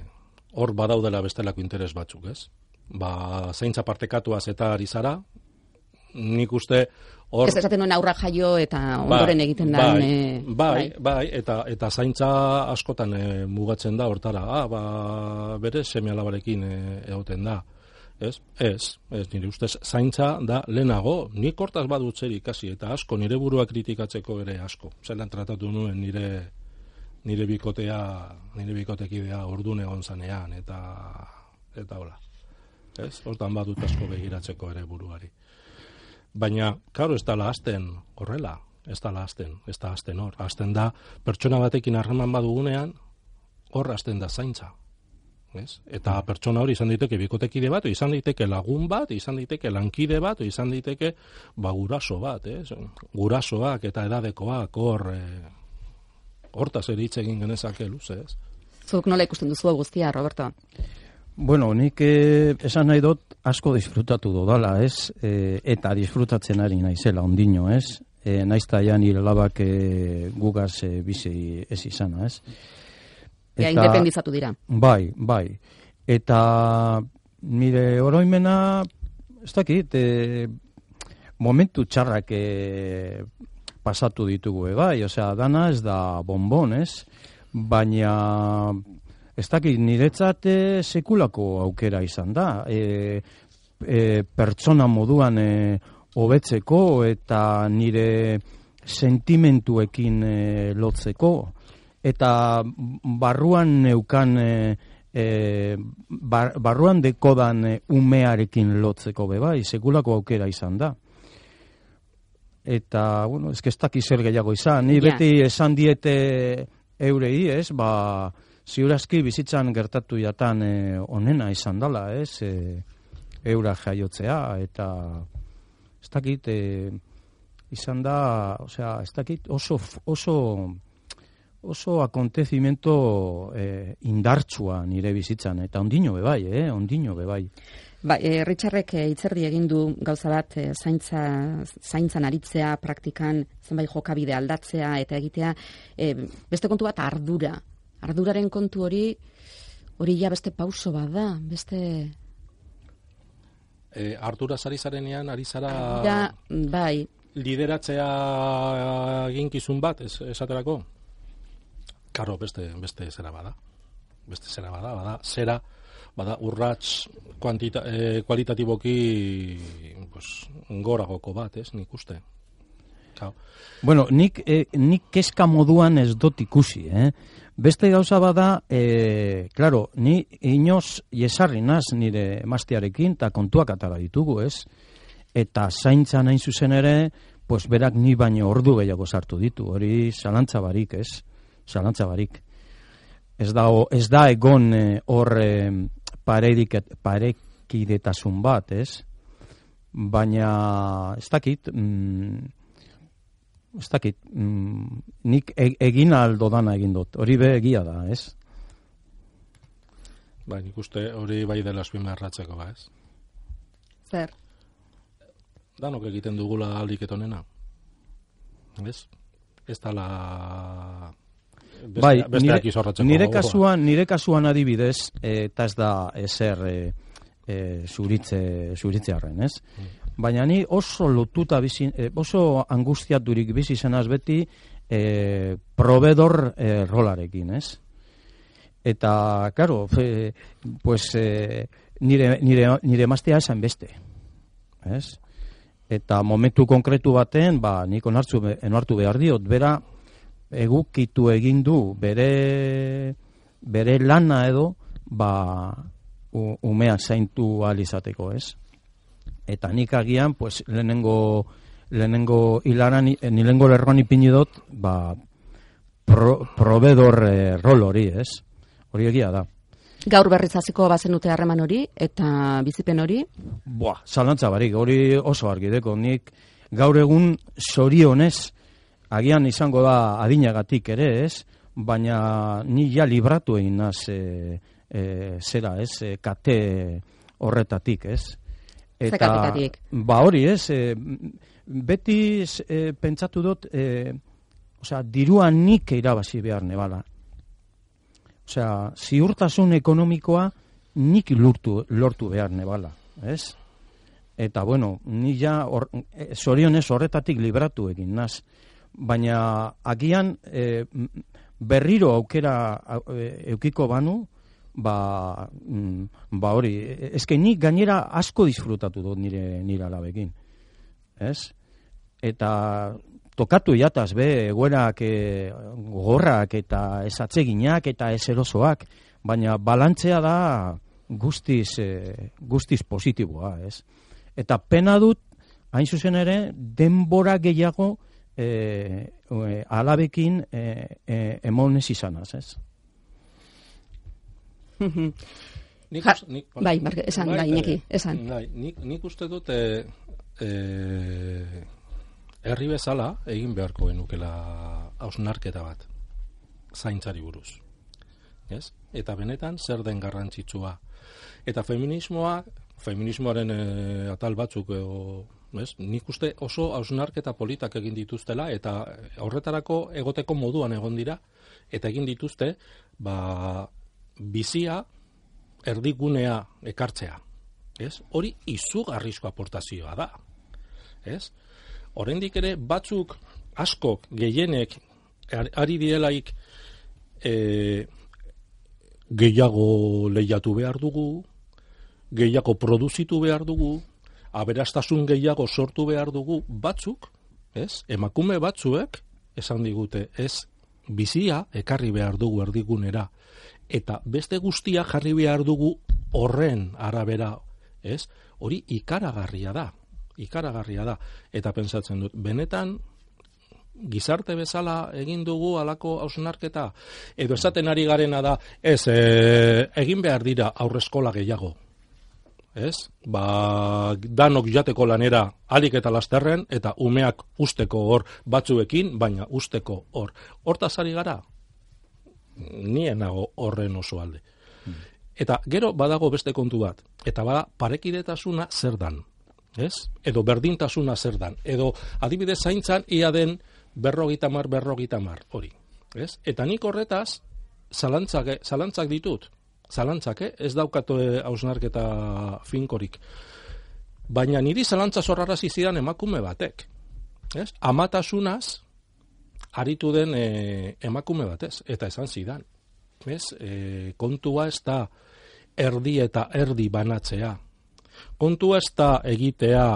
hor badaudela bestelako interes batzuk, ez? Ba, zeintza partekatuaz eta ari zara, nik uste hor... Ez esaten nuen aurra jaio eta ondoren egiten da. bai, bai, bai, eta, eta zaintza askotan eh, mugatzen da hortara, ah, ba, bere seme alabarekin eh, egoten da. Ez, ez, ez, nire ustez zaintza da lehenago, nik hortaz badut zer ikasi, eta asko, nire burua kritikatzeko ere asko. Zelan tratatu nuen nire nire bikotea, nire bikotekidea ordun egon zanean, eta, eta hola. Ez, hortan badut asko begiratzeko ere buruari. Baina, karo, ez dala hasten horrela, ez dala hasten, ez da hasten hor. Hasten da, pertsona batekin harreman badugunean, hor hasten da zaintza. Ez? Eta pertsona hori izan daiteke bikotekide bat, o izan daiteke lagun bat, izan daiteke lankide bat, o izan daiteke ba, guraso bat, ez? Gurasoak eta edadekoak hor, e, hortaz ere hitz egin genezake luze, ez? Zuk nola ikusten duzu guztia, Roberto? Bueno, nik eh, esan nahi dut asko disfrutatu dodala, ez? E, eta disfrutatzen ari naizela ondino, ez? E, naizta ja nire labak e, gugaz e, bizi ez izana, ez? Ja, independizatu dira. Bai, bai. Eta nire oroimena, ez dakit, e, momentu txarrak e, pasatu ditugu, e, bai, osea, dana ez da bonbon, ez? Baina, ez dakit, niretzat e, sekulako aukera izan da. E, e, pertsona moduan e, hobetzeko eta nire sentimentuekin e, lotzeko eta barruan neukan e, e, bar, barruan dekodan e, umearekin lotzeko be bai, sekulako aukera izan da. Eta, bueno, ez ez daki zer gehiago izan. Ni beti esan diete eurei, ez, ba, ziurazki bizitzan gertatu jatan e, onena izan dala, ez, e, eura jaiotzea, eta ez dakit, e, izan da, osea, ez dakit oso, oso, oso akontezimento eh, indartsua nire bizitzan, eta ondino bebai, eh, ondino bebai. Ba, e, Richardrek e, itzerdi egin du gauza bat e, zaintza, zaintzan aritzea, praktikan zenbait jokabide aldatzea eta egitea, e, beste kontu bat ardura. Arduraren kontu hori, hori ja beste pauso bat da, beste... E, ardura zari zarenean, ari zara... Ja, bai. Lideratzea eginkizun bat, es, esaterako? Karo, beste, beste zera bada. Beste zera bada, bada, zera bada urrats kuantita, e, kualitatiboki pues, goragoko bat, ez, nik uste. Kao. Bueno, nik, e, nik keska moduan ez dut ikusi, eh? Beste gauza bada, e, claro, ni inoz jesarri naz nire emastiarekin, eta kontuak atara ditugu, ez? Eta zaintza nain zuzen ere, pues berak ni baino ordu gehiago sartu ditu, hori zalantza barik, ez? Zalantza barik. Ez da, ez da egon hor paredik, parekidetasun bat, ez? Baina, ez dakit, mm, ez dakit, mm, nik e, egin aldo dana egin dut, hori be egia da, ez? Ba, nik uste hori bai dela espi erratzeko, ba, ez? Zer? Danok egiten dugula aldiketonena. Ez? Ez la beste, bai, nire, nire kasuan, nire kasuan adibidez, eta ez da ezer e, e, zuritze, zuritzearen, ez? Mm. Baina ni oso lotuta bizi, oso angustiaturik bizi zenaz beti e, provedor e, rolarekin, ez? Eta, karo, fe, pues, e, nire, nire, nire maztea esan beste, ez? Eta momentu konkretu baten, ba, nik onartu, onartu behar diot, bera, egukitu egin du bere bere lana edo ba umea zaintu alizateko, ez? Eta nik agian, pues, lehenengo lehenengo hilaran, nilengo lerroan ipini dut, ba, pro, provedor eh, rol hori, ez? Hori egia da. Gaur berrizaziko bazenute harreman hori, eta bizipen hori? Boa, zalantza barik, hori oso argideko. Nik gaur egun sorionez, agian izango da adinagatik ere, ez? Baina ni ja libratu egin naz e, e, zera, ez? E, kate horretatik, ez? Eta, ba hori, ez? E, beti e, pentsatu dut, e, osea, dirua nik irabazi behar nebala. Osea, ziurtasun ekonomikoa nik lortu, lortu behar nebala, ez? Eta, bueno, ni ja, or, zorionez horretatik libratu egin naz baina agian e, berriro aukera e, eukiko banu, ba, mm, ba hori, ezke nik gainera asko disfrutatu dut nire, nire alabekin. Ez? Eta tokatu jataz be, egoerak e, gorrak eta esatzeginak eta eserosoak, baina balantzea da guztiz, e, guztiz positiboa, ez? Eta pena dut, hain zuzen ere, denbora gehiago, e, e, alabekin e, e, emonez izanaz, ez? nik, nik, bai, marke, esan, bai, bai, esan. Bai, nik, nik uste dut e, e, herri bezala egin beharko genukela hausnarketa bat zaintzari buruz. Ez? Eta benetan zer den garrantzitsua. Eta feminismoa, feminismoaren e, atal batzuk e, ez? Nik uste oso hausnarketa politak egin dituztela eta horretarako egoteko moduan egon dira eta egin dituzte ba, bizia erdigunea ekartzea. Ez? Hori izugarrizko aportazioa da. Ez? Oraindik ere batzuk askok gehienek ari direlaik e, gehiago lehiatu behar dugu, gehiago produzitu behar dugu, aberastasun gehiago sortu behar dugu batzuk, ez? Emakume batzuek esan digute, ez bizia ekarri behar dugu erdigunera eta beste guztia jarri behar dugu horren arabera, ez? Hori ikaragarria da. Ikaragarria da eta pentsatzen dut benetan gizarte bezala egin dugu alako hausnarketa edo esaten ari garena da ez e, egin behar dira aurreskola gehiago ez? Ba, danok jateko lanera alik eta lasterren, eta umeak usteko hor batzuekin, baina usteko hor. Hortaz ari gara, nien nago horren oso alde. Eta gero badago beste kontu bat, eta bada parekidetasuna zer dan, ez? Edo berdintasuna zer dan, edo adibidez zaintzan ia den berrogita mar, berrogita mar, hori, ez? Eta nik horretaz, zalantzak, zalantzak ditut, zalantzak, eh? ez daukatu hausnarketa finkorik. Baina niri zalantza zorrara zidan emakume batek, ez? Amatasunaz, aritu den e, emakume batez, eta esan zidan. Ez, e, kontua ez da erdi eta erdi banatzea. Kontua ez da egitea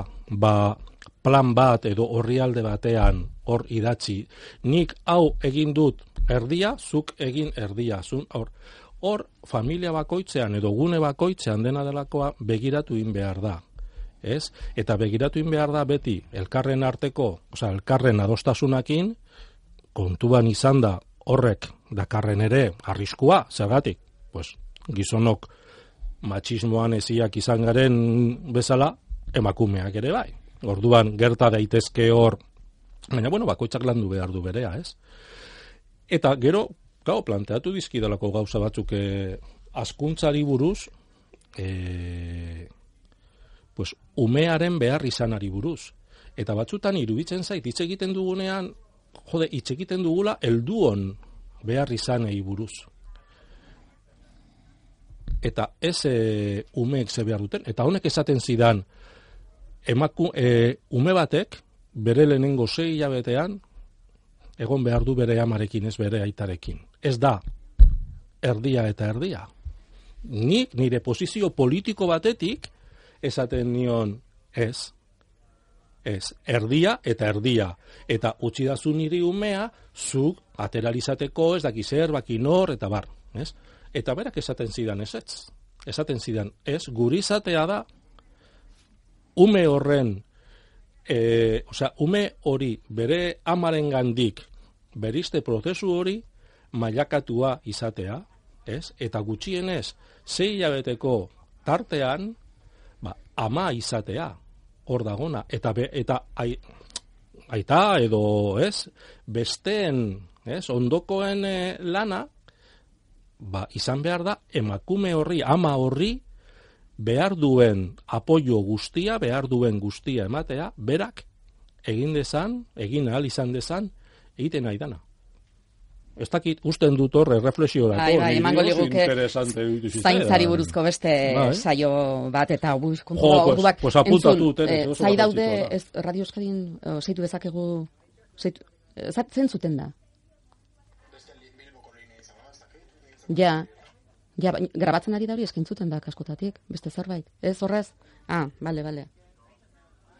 ba, plan bat edo orrialde batean hor idatzi. Nik hau egin dut erdia, zuk egin erdia. Zun, hor, hor familia bakoitzean edo gune bakoitzean dena delakoa begiratu in behar da. Ez? Eta begiratu in behar da beti elkarren arteko, oza, elkarren adostasunakin, kontuan izan da horrek dakarren ere arriskua, zergatik, pues, gizonok matxismoan eziak izan garen bezala, emakumeak ere bai. Orduan gerta daitezke hor, baina bueno, bakoitzak landu behar du berea, ez? Eta gero, gau, planteatu dizkidalako gauza batzuk eh, askuntzari buruz, eh, pues, umearen behar izanari buruz. Eta batzutan iruditzen zait, hitz egiten dugunean, jode, hitz egiten dugula helduon behar izanei buruz. Eta ez e, umeek ze behar duten, eta honek esaten zidan, emaku, e, ume batek, bere lehenengo zei hilabetean, egon behar du bere amarekin, ez bere aitarekin. Ez da, erdia eta erdia. Nik nire posizio politiko batetik, esaten nion, ez, Ez, erdia eta erdia. Eta utzi dazu niri umea, zuk ateralizateko, ez daki zer, eta bar. Ez? Eta berak esaten zidan ez ez. Esaten zidan ez, guri izatea da, ume horren, e, osea, ume hori bere amaren gandik, beriste prozesu hori, mailakatua izatea, ez? Eta gutxienez, zei hilabeteko tartean, ba, ama izatea, hor dagona. Eta be, eta ai, aita edo, ez, besteen, ez, ondokoen eh, lana ba, izan behar da emakume horri, ama horri behar duen apoio guztia, behar duen guztia ematea, berak egin dezan, egin ahal izan dezan, egiten nahi dana. Ez dakit, usten dut horre, reflexio dako. Bai, bai, emango liguke zaintzari buruzko beste bai. saio bat, eta buz, kontu jo, pues, pues apuntatu, tere, eh, zai daude, ez, Radio Euskadin, zeitu bezakegu, zeitu, uh, zen zuten da? Ja, ja, grabatzen ari da hori eskintzuten da kaskotatik, beste zerbait. Ez horrez? Ah, bale, bale.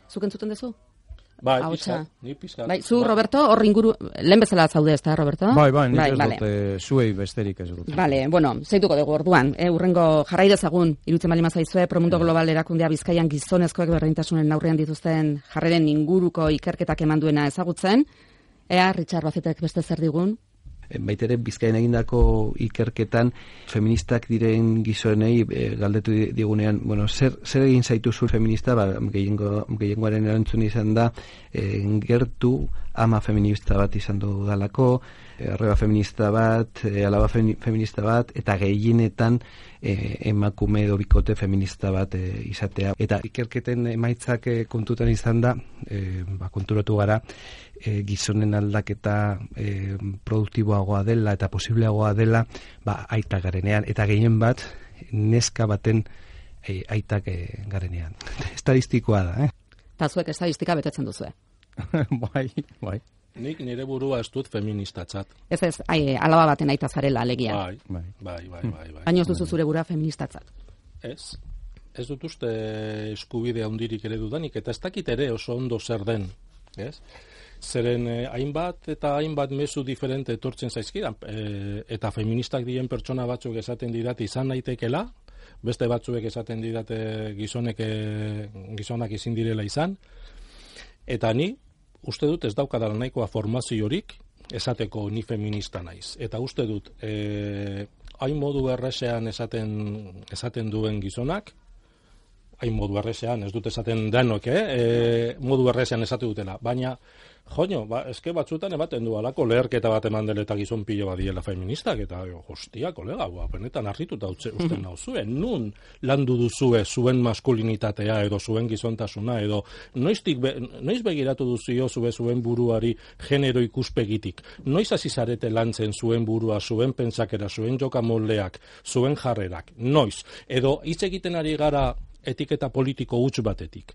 Zuk entzuten dezu? Bai, pizkat, ni pizkat. Bai, zu, Roberto, hor inguru, lehen bezala zaude ez da, Roberto? Bai, bai, nik bai, ez vale. dut, e, zuei besterik ez dut. Bale, bueno, zeituko dugu orduan, e, urrengo jarrai dezagun, irutzen bali mazaizue, Promundo Global erakundea bizkaian gizonezkoek berreintasunen aurrean dituzten jarreren inguruko ikerketak eman duena ezagutzen, ea, Richard Bazetek beste zer digun? Baitere bizkaien egindako ikerketan feministak diren gizonei e, galdetu digunean, bueno, zer, zer egin zaitu zu feminista, ba, gehiengo, gehiengoaren erantzun izan da, e, gertu ama feminista bat izan du dalako, arreba feminista bat, e, alaba feminista bat, eta gehienetan e, emakume edo bikote feminista bat e, izatea. Eta ikerketen emaitzak e, kontutan izan da, e, ba, konturatu gara, e, gizonen aldaketa e, produktiboagoa dela eta posibleagoa dela, ba, aita garenean. Eta gehien bat, neska baten e, aitak e, garenean. Estadistikoa da, eh? Eta zuek estadistika betetzen duzu, bai, bai. Nik nire burua ez dut feministatzat. Ez ez, ai, alaba baten aita zarela alegia. Bai, bai, bai, bai, bai. bai. Baina ez duzu zure gura feministatzat. Ez, ez dut uste eskubide handirik ere dudanik, eta ez dakit ere oso ondo zer den, ez? Zeren eh, hainbat eta hainbat mezu diferente etortzen zaizkidan, e, eta feministak dien pertsona batzuk esaten didate izan naitekela, beste batzuek esaten didate gizonek, gizonak izin direla izan, eta ni, uste dut ez daukadala nahikoa formaziorik esateko ni feminista naiz. Eta uste dut, e, hain modu erresean esaten, esaten duen gizonak, hain modu errezean, ez dut esaten denok, eh? E, modu errezean esatu dutela, baina Joño, ba, eske batzutan ematen du alako leherketa bat eman dela eta gizon pilo badiela feministak, eta hostia, kolega, ba, benetan harrituta utze, usten nau zuen, nun landu duzue zuen maskulinitatea edo zuen gizontasuna, edo noiztik be, noiz begiratu duzio zue zuen buruari genero ikuspegitik, noiz hasi zarete lantzen zuen burua, zuen pentsakera, zuen jokamoldeak, zuen jarrerak, noiz, edo hitz egiten ari gara etiketa politiko huts batetik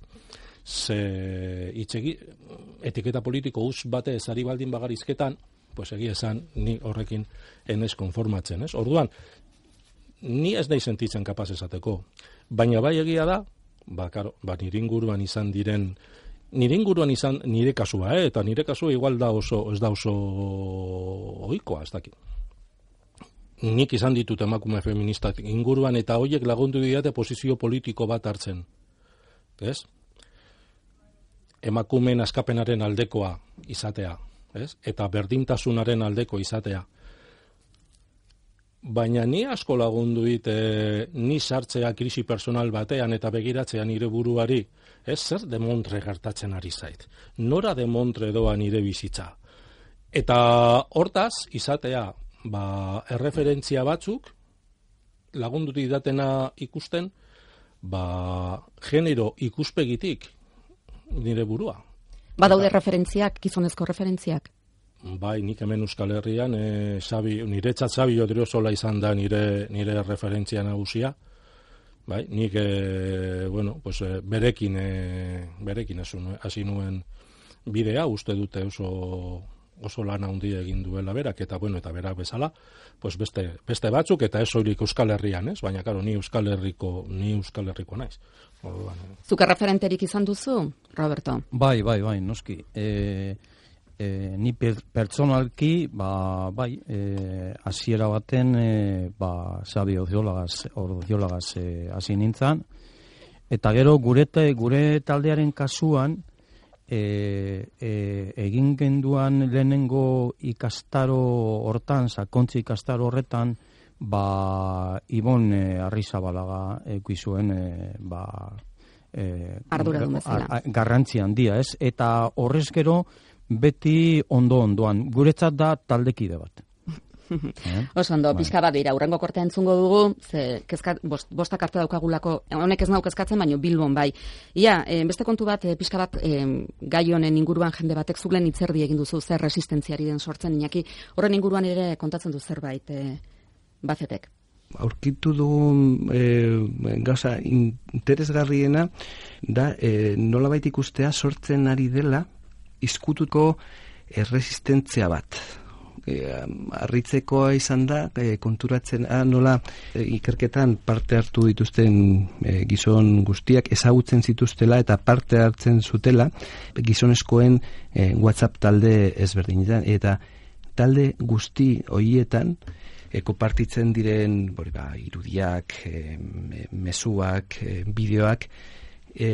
ze itxegi, etiketa politiko us bate ezari baldin bagarizketan, pues egia esan, ni horrekin enez konformatzen, ez? Orduan, ni ez nahi sentitzen kapaz esateko, baina bai egia da, ba, karo, ba, nire inguruan izan diren, nire inguruan izan nire kasua, eh? eta nire kasua igual da oso, ez da oso oikoa, ez dakit. Nik izan ditut emakume feministak inguruan eta hoiek lagundu diate posizio politiko bat hartzen. Ez? Emakumeen askapenaren aldekoa izatea, ez? Eta berdintasunaren aldeko izatea. Baina ni asko lagundu dit e, ni sartzea krisi personal batean eta begiratzea nire buruari, ez zer demontre gertatzen ari zait. Nora demontre doa nire bizitza. Eta hortaz, izatea, ba, erreferentzia batzuk, lagundu didatena ikusten, ba, genero ikuspegitik, nire burua. Badaude Eta, referentziak, gizonezko referentziak? Bai, nik hemen Euskal Herrian, e, sabi, nire txatzabi odriozola izan da nire, nire referentzia nagusia. Bai, nik, e, bueno, pues, e, berekin, e, berekin hasi nuen bidea, uste dute oso oso lana handia egin duela berak eta bueno eta berak bezala pues beste, beste batzuk eta ez soilik Euskal Herrian, ez? Baina claro, ni Euskal Herriko ni Euskal Herriko naiz. Zuka referenterik izan duzu, Roberto? Bai, bai, bai, noski. E, e, ni pertsonalki, ba, bai, e, asiera baten, e, ba, sabi ordiolagaz, ordiolagaz e, hasi nintzen, eta gero gurete, gure taldearen kasuan, e, e, egin genduan lehenengo ikastaro hortan, sakontzi ikastaro horretan, ba, Ibon e, Arrizabalaga ekuizuen e, ba, e, Ardura garrantzi handia, ez? Eta horrez gero beti ondo ondoan, guretzat da taldekide bat. Eh? Oso ondo, bai. pixka bat dira, urrengo korte entzungo dugu, ze, kezka, bost, bostak arte daukagulako, honek ez nau kezkatzen, baino bilbon bai. Ia, e, beste kontu bat, e, pixka bat, e, gai honen inguruan jende batek zuglen itzerdi egin duzu, zer resistentziari den sortzen, inaki, horren inguruan ere kontatzen du zerbait, e, bazetek. Aurkitu dugun e, gauza interesgarriena, da, e, nola ikustea sortzen ari dela, izkutuko erresistentzia bat e, arritzekoa izan da e, konturatzen a, ah, nola e, ikerketan parte hartu dituzten e, gizon guztiak ezagutzen zituztela eta parte hartzen zutela gizonezkoen e, WhatsApp talde ezberdinetan eta talde guzti hoietan eko partitzen diren bori, ba, irudiak, e, mezuak, e, bideoak, e,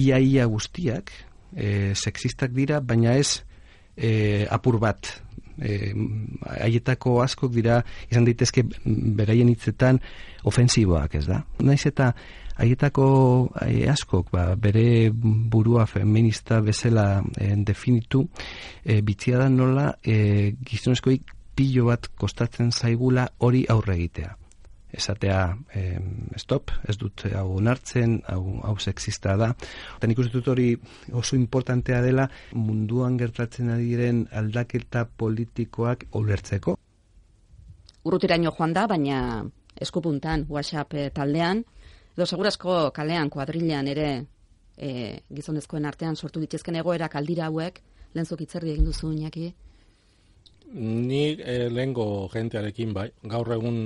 ia ia guztiak, e, sexistak dira, baina ez e, apur bat eh, aietako askok dira izan daitezke beraien hitzetan ofensiboak, ez da? Naiz eta aietako eh, askok ba, bere burua feminista bezala eh, definitu eh, bitzia da nola eh, gizonezkoik pilo bat kostatzen zaigula hori aurre egitea esatea eh, stop, ez dut hau onartzen, hau, hau sexista da. Eta nik dut hori oso importantea dela munduan gertatzen diren aldaketa politikoak ulertzeko. Urrutiraino joan da, baina eskupuntan, WhatsApp eh, taldean, edo segurasko kalean, kuadrilean ere e, gizonezkoen artean sortu ditzezken egoera kaldira hauek, lehen itzerdi egin duzu, Iñaki? Ni e, lehengo jentearekin bai, gaur egun,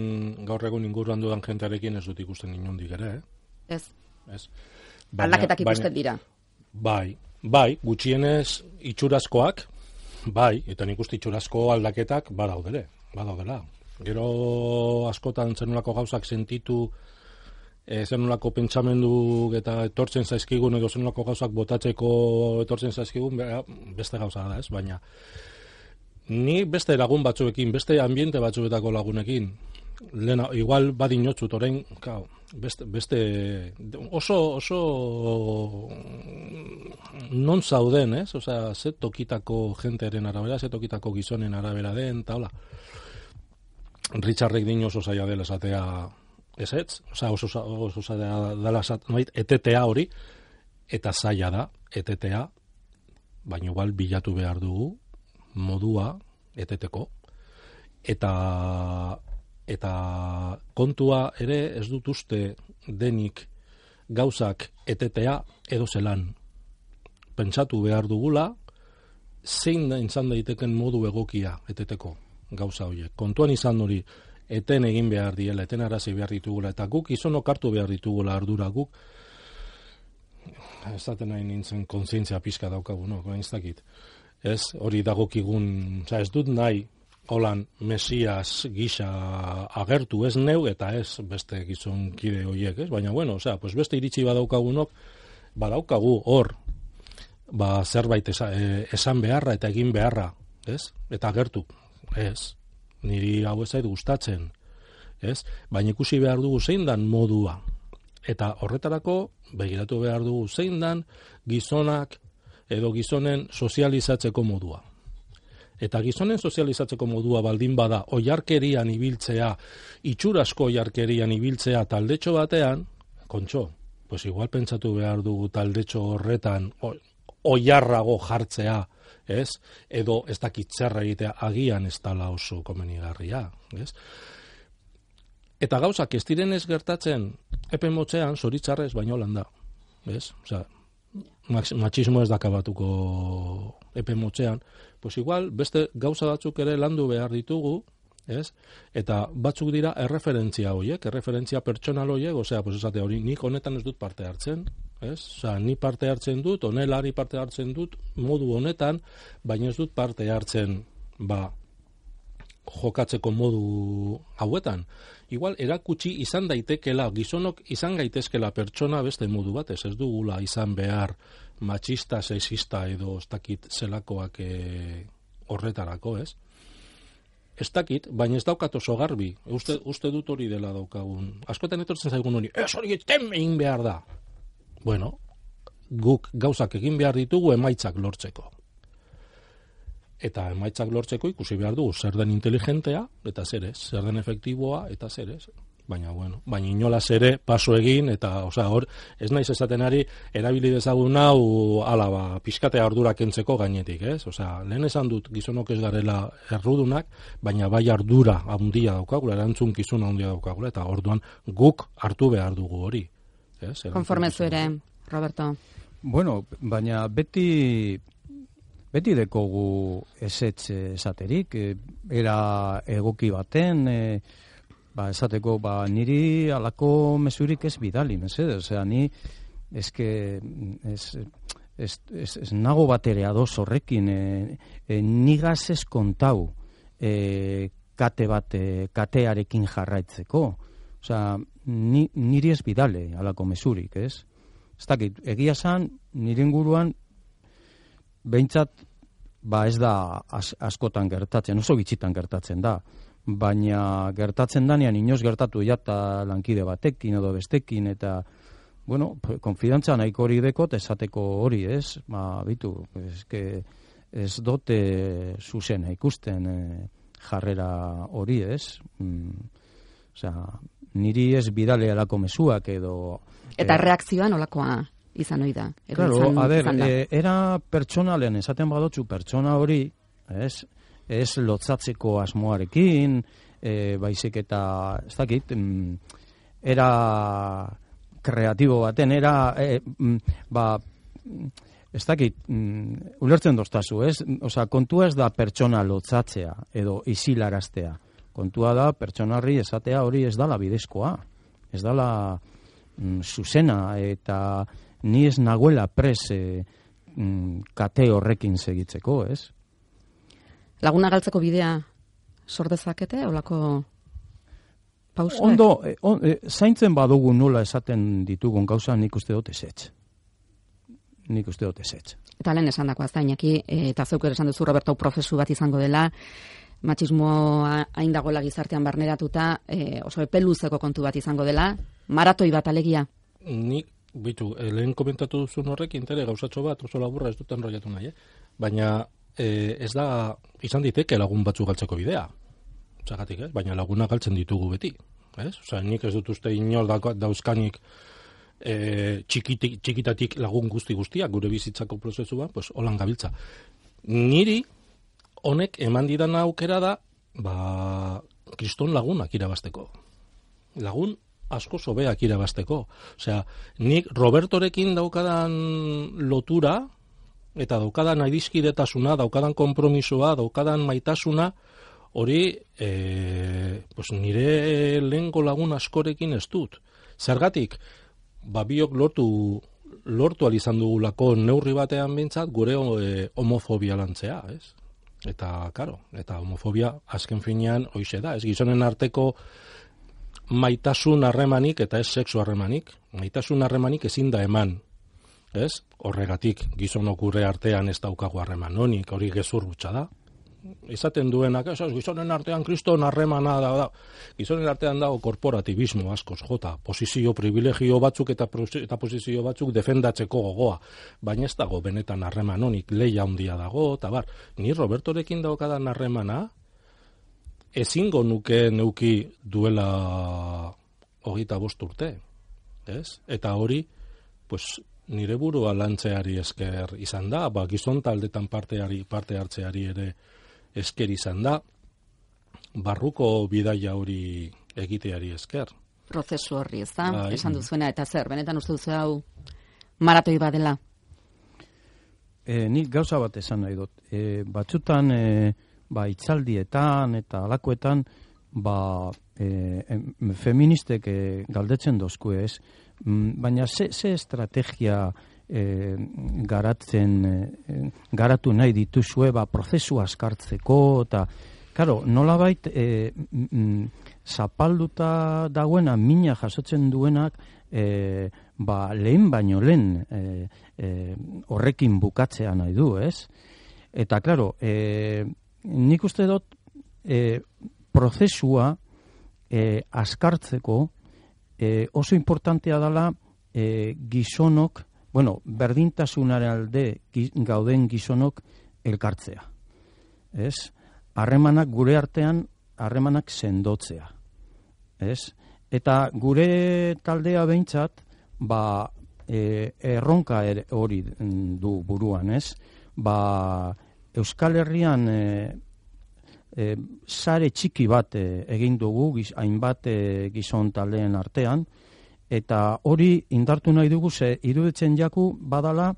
gaur egun inguruan dudan jentearekin ez dut ikusten inundik ere, eh? Ez. Ez. Baina, Aldaketak ikusten dira. Bai, bai, gutxienez itxurazkoak, bai, eta nik uste itxurazko aldaketak badaudere, badaudela. Gero askotan zenulako gauzak sentitu, e, zenulako pentsamendu eta etortzen zaizkigun edo zenulako gauzak botatzeko etortzen zaizkigun, beste gauza da ez, baina ni beste lagun batzuekin, beste ambiente batzuetako lagunekin, lena, igual badinotzut orain, kao, beste, beste oso, oso non zauden, ez? Osea, ze tokitako jentearen arabera, ze tokitako gizonen arabera den, eta hola. Richardrek din oso zaila dela esatea ez ez, osea, oso, oso zaila dela esatea, etetea hori, eta zaila da, etetea, baina igual bilatu behar dugu, modua, eteteko, eta eta kontua ere ez dut uste denik gauzak etetea edo zelan. Pentsatu behar dugula, zein da izan daiteken modu egokia eteteko gauza horiek. Kontuan izan hori, eten egin behar diela, eten arazi behar ditugula, eta guk izonok hartu behar ditugula ardura guk, ez daten nahi nintzen kontzientzia pizka daukagu, no, ez dakit. Ez, hori dagokigun, oza, ez dut nahi, holan mesias gisa agertu ez neu eta ez beste gizon kide horiek, ez? Baina bueno, osea, pues beste iritsi badaukagunok badaukagu hor ba zerbait e, esan beharra eta egin beharra, ez? Eta agertu, ez? Niri hau ez zait gustatzen, ez? Baina ikusi behar dugu zein dan modua. Eta horretarako begiratu behar dugu zein dan gizonak edo gizonen sozializatzeko modua. Eta gizonen sozializatzeko modua baldin bada oiarkerian ibiltzea, itxurasko oiarkerian ibiltzea taldetxo batean, kontxo, pues igual pentsatu behar dugu taldetxo horretan oiarrago jartzea, ez? Edo ez dakit zerra egitea agian ez tala oso komenigarria, ez? Eta gauzak ez diren ez gertatzen epe motzean zoritzarrez baino landa, ez? Osea, machismo ez dakabatuko epe motzean, pues igual beste gauza batzuk ere landu behar ditugu, ez? Eta batzuk dira erreferentzia horiek, erreferentzia pertsonal horiek, osea, pues esate hori, nik honetan ez dut parte hartzen, ez? Osea, ni parte hartzen dut, honelari parte hartzen dut, modu honetan, baina ez dut parte hartzen, ba, jokatzeko modu hauetan. Igual erakutsi izan daitekela, gizonok izan gaitezkela pertsona beste modu batez, ez dugula izan behar machista, sexista edo ez dakit zelakoak e, horretarako, ez? Ez dakit, baina ez daukat oso garbi, uste, uste dut hori dela daukagun. Askotan etortzen zaigun hori, ez hori egin behar da. Bueno, guk gauzak egin behar ditugu emaitzak lortzeko eta emaitzak lortzeko ikusi behar dugu zer den inteligentea eta zer ez, zer den efektiboa eta zer ez. Baina, bueno, baina inola ere paso egin eta, osea, hor, ez naiz esaten ari, erabili dezagun hau ala ba, pizkatea ardura kentzeko gainetik, ez? Osea, lehen esan dut gizonok ez garela errudunak, baina bai ardura handia daukagula, erantzun gizun handia daukagula, eta orduan guk hartu behar dugu hori. Ez? Konforme ere, Roberto. Bueno, baina beti beti dekogu esetz esaterik, e, era egoki baten, e, ba, esateko, ba, niri alako mesurik ez bidali, mesede, osea, ni, eske, ez, ez, ez, ez nago bat ere adoz horrekin, e, e, nigaz ez kontau e, kate bat, e, katearekin jarraitzeko, osea, ni, niri ez bidale alako mesurik, ez? Ez dakit, egia zan, nire inguruan behintzat ba ez da askotan gertatzen, oso gitxitan gertatzen da, baina gertatzen danean inoz gertatu jata lankide batekin edo bestekin eta bueno, konfidantza nahiko hori dekot esateko hori ez, ba, bitu, eske ez dote zuzena ikusten e, jarrera hori ez, mm, osea, niri ez bidale alako mesuak edo... Eta e, reakzioan olakoa izan ohi da. Claro, a ver, eh, era pertsonalen esaten badotzu pertsona hori, ez, ez lotzatzeko asmoarekin, eh, baizik eta, ez dakit, mm, era kreatibo baten, era, eh, mm, ba, ez dakit, mm, ulertzen doztazu, ez? Osa, kontua ez da pertsona lotzatzea edo isilaraztea. Kontua da pertsonarri esatea hori ez dala bidezkoa. Ez dala mm, zuzena eta ni ez nagoela pres e, kate horrekin segitzeko, ez? Laguna galtzeko bidea sordezakete, olako pausuak? Ondo, e, e, zaintzen badugu nola esaten ditugun gauza nik uste dut esetz. Nik uste dut esetz. Eta lehen esan dakoa, zainaki, eta zeuker esan duzu Roberto prozesu bat izango dela, matxismoa hain dagoela gizartean barneratuta, e, oso epeluzeko kontu bat izango dela, maratoi bat alegia. Nik, bitu, eh, lehen komentatu duzun horrek, intere gauzatxo bat, oso laburra ez duten roiatu nahi, eh? baina e, ez da, izan diteke lagun batzu galtzeko bidea. Zagatik, ez? Baina laguna galtzen ditugu beti. Ez? Osa, nik ez dut uste inor dauzkanik e, txikitik, txikitatik lagun guzti guztiak gure bizitzako prozesua, pues, holan gabiltza. Niri, honek eman didan aukera da, ba, kriston lagunak irabasteko. Lagun asko sobeak irabasteko. Osea, nik Robertorekin daukadan lotura, eta daukadan aidizkidetasuna, daukadan kompromisoa, daukadan maitasuna, hori e, pues nire lehenko lagun askorekin ez dut. Zergatik, babiok lortu lortu izan dugulako neurri batean bintzat gure e, homofobia lantzea, ez? Eta, karo, eta homofobia azken finean hoize da, ez gizonen arteko maitasun harremanik eta ez sexu harremanik, maitasun harremanik ezin da eman, ez? Horregatik gizonok gure artean ez daukagu harreman honik, hori gezur da, izaten duenak, ez, gizonen artean kriston harremana da, da. Gizonen artean dago korporatibismo askoz jota, posizio privilegio batzuk eta, eta posizio batzuk defendatzeko gogoa, baina ez dago benetan harreman honik leia handia dago, eta bar, ni Robertorekin daukadan harremana, ezingo nuke neuki duela hogeita bost urte, ez? Eta hori, pues, nire burua lantzeari esker izan da, ba, gizon taldetan parteari, parte hartzeari ere, esker izan da, barruko bidaia hori egiteari esker. Prozesu horri, ez da? Bai. Esan duzuena, eta zer, benetan uste duzu hau maratoi badela? E, nik gauza bat esan nahi dut. E, batzutan, e, ba, itzaldietan eta alakoetan, ba, e, feministek e, galdetzen dozku ez, mm, baina ze, ze estrategia e, garatzen e, garatu nahi dituzue ba prozesu askartzeko eta claro nolabait e, mm, zapalduta dagoena mina jasotzen duenak e, ba lehen baino lehen e, e, horrekin bukatzea nahi du, ez? Eta claro, e, nik uste dut e, prozesua e, askartzeko e, oso importantea dela e, gizonok bueno, berdintasunaren alde gauden gizonok elkartzea. Ez? Harremanak gure artean harremanak sendotzea. Ez? Eta gure taldea behintzat, ba, e, erronka er, hori du buruan, ez? Ba, Euskal Herrian e, e, sare txiki bat e, egin dugu, giz, hainbat e, gizon taldeen artean, eta hori indartu nahi dugu ze iruditzen jaku badala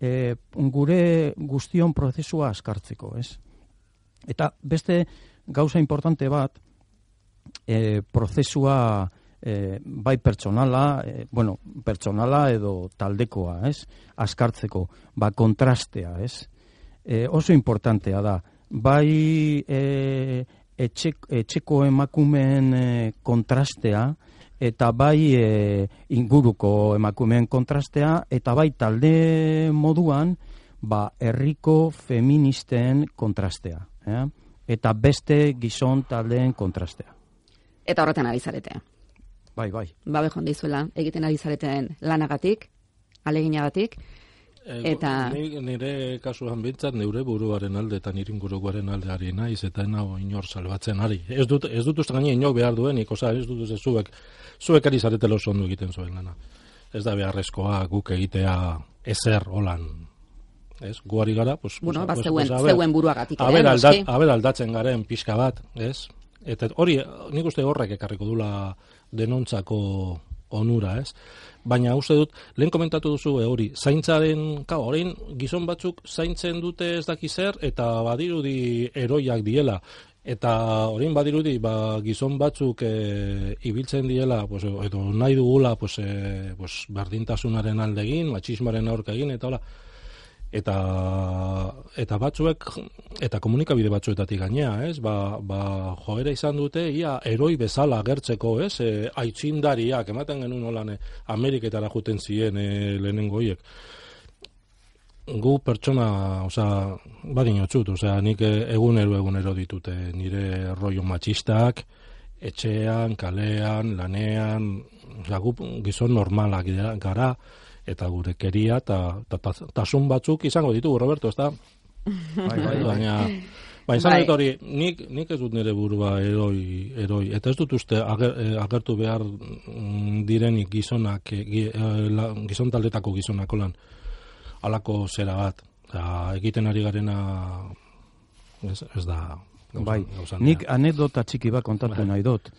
e, gure guztion prozesua askartzeko, ez? Eta beste gauza importante bat e, prozesua e, bai pertsonala, e, bueno, pertsonala edo taldekoa, ez? Askartzeko, ba kontrastea, ez? E, oso importantea da, bai e, etxeko emakumeen e, kontrastea, eta bai e, inguruko emakumeen kontrastea, eta bai talde moduan, ba, herriko feministen kontrastea. Eh? Eta beste gizon taldeen kontrastea. Eta horretan ari zarete. Bai, bai. Ba, behon dizuela, egiten ari zareten lanagatik, aleginagatik, eta nire kasuan bintzat neure buruaren alde eta nire inguruaren alde ari naiz eta nago inor salbatzen ari. Ez dut, ez dut uste gaine inok behar duen, ikosa, ez dut uste zuek, zuek ari zaretelo sondu egiten zuen lana. Ez da beharrezkoa guk egitea ezer holan. Ez, guari gara, pues, bueno, pues, ba, pues, zeuen, zeuen buruagatik. Aber, aldat, aber aldatzen garen pixka bat, ez? Eta hori, nik uste horrek ekarriko dula denontzako onura, ez? Baina uste dut, lehen komentatu duzu e, hori, zaintzaren, ka, orain gizon batzuk zaintzen dute ez daki zer, eta badirudi eroiak diela, eta orain badirudi ba, gizon batzuk e, ibiltzen diela, pues, edo nahi dugula pues, e, pues, berdintasunaren aldegin, matxismaren aurkegin, eta hola, eta eta batzuek eta komunikabide batzuetatik gainea, ez? Ba, ba joera izan dute ia eroi bezala agertzeko, ez? E, aitzindariak ematen genuen holan Ameriketara joeten ziren e, lehenengo hiek. gu pertsona, osea, badin otzut, osea, nik egunero egunero ditute nire rollo matxistak, etxean, kalean, lanean, osea, gu gizon normalak gara, eta gure keria, eta ta, ta, tasun batzuk izango ditugu, Roberto, ez da? Bai, bai, bai. Baina, Ba, izan Bai. dut hori, nik, nik ez dut nire burua eroi, eroi, eta ez dut uste ager, eh, agertu behar mm, direnik gizonak, eh, eh, la- gizon taldetako gizonak lan, alako zera bat. Eta egiten ari garena ez, ez da gauza- Bai, gauza nik anekdota txiki bat kontatu Bai. nahi dut.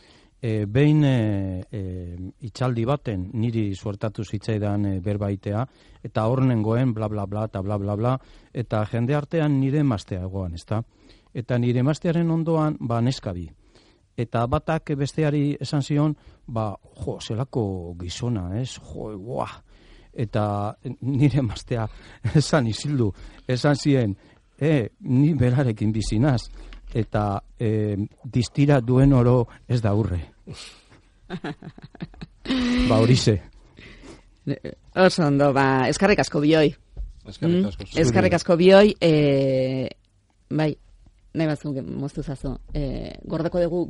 E, behin e, e, itxaldi baten niri suertatu zitzaidan e, berbaitea, eta hor nengoen bla bla bla eta bla bla bla, eta jende artean nire emaztea egoan, ezta? Eta nire emaztearen ondoan, ba, neska bi. Eta batak besteari esan zion, ba, jo, zelako gizona, ez? Jo, guau. Eta nire emaztea esan izildu, esan zien, e, ni berarekin bizinaz, eta e, distira duen oro ez da urre. ba, horize. Oso ondo, ba, eskarrik asko bioi. Eskerrik asko. Mm, Eskarrik asko bioi, e, bai, nahi batzuk moztu zazu. E, gordeko dugu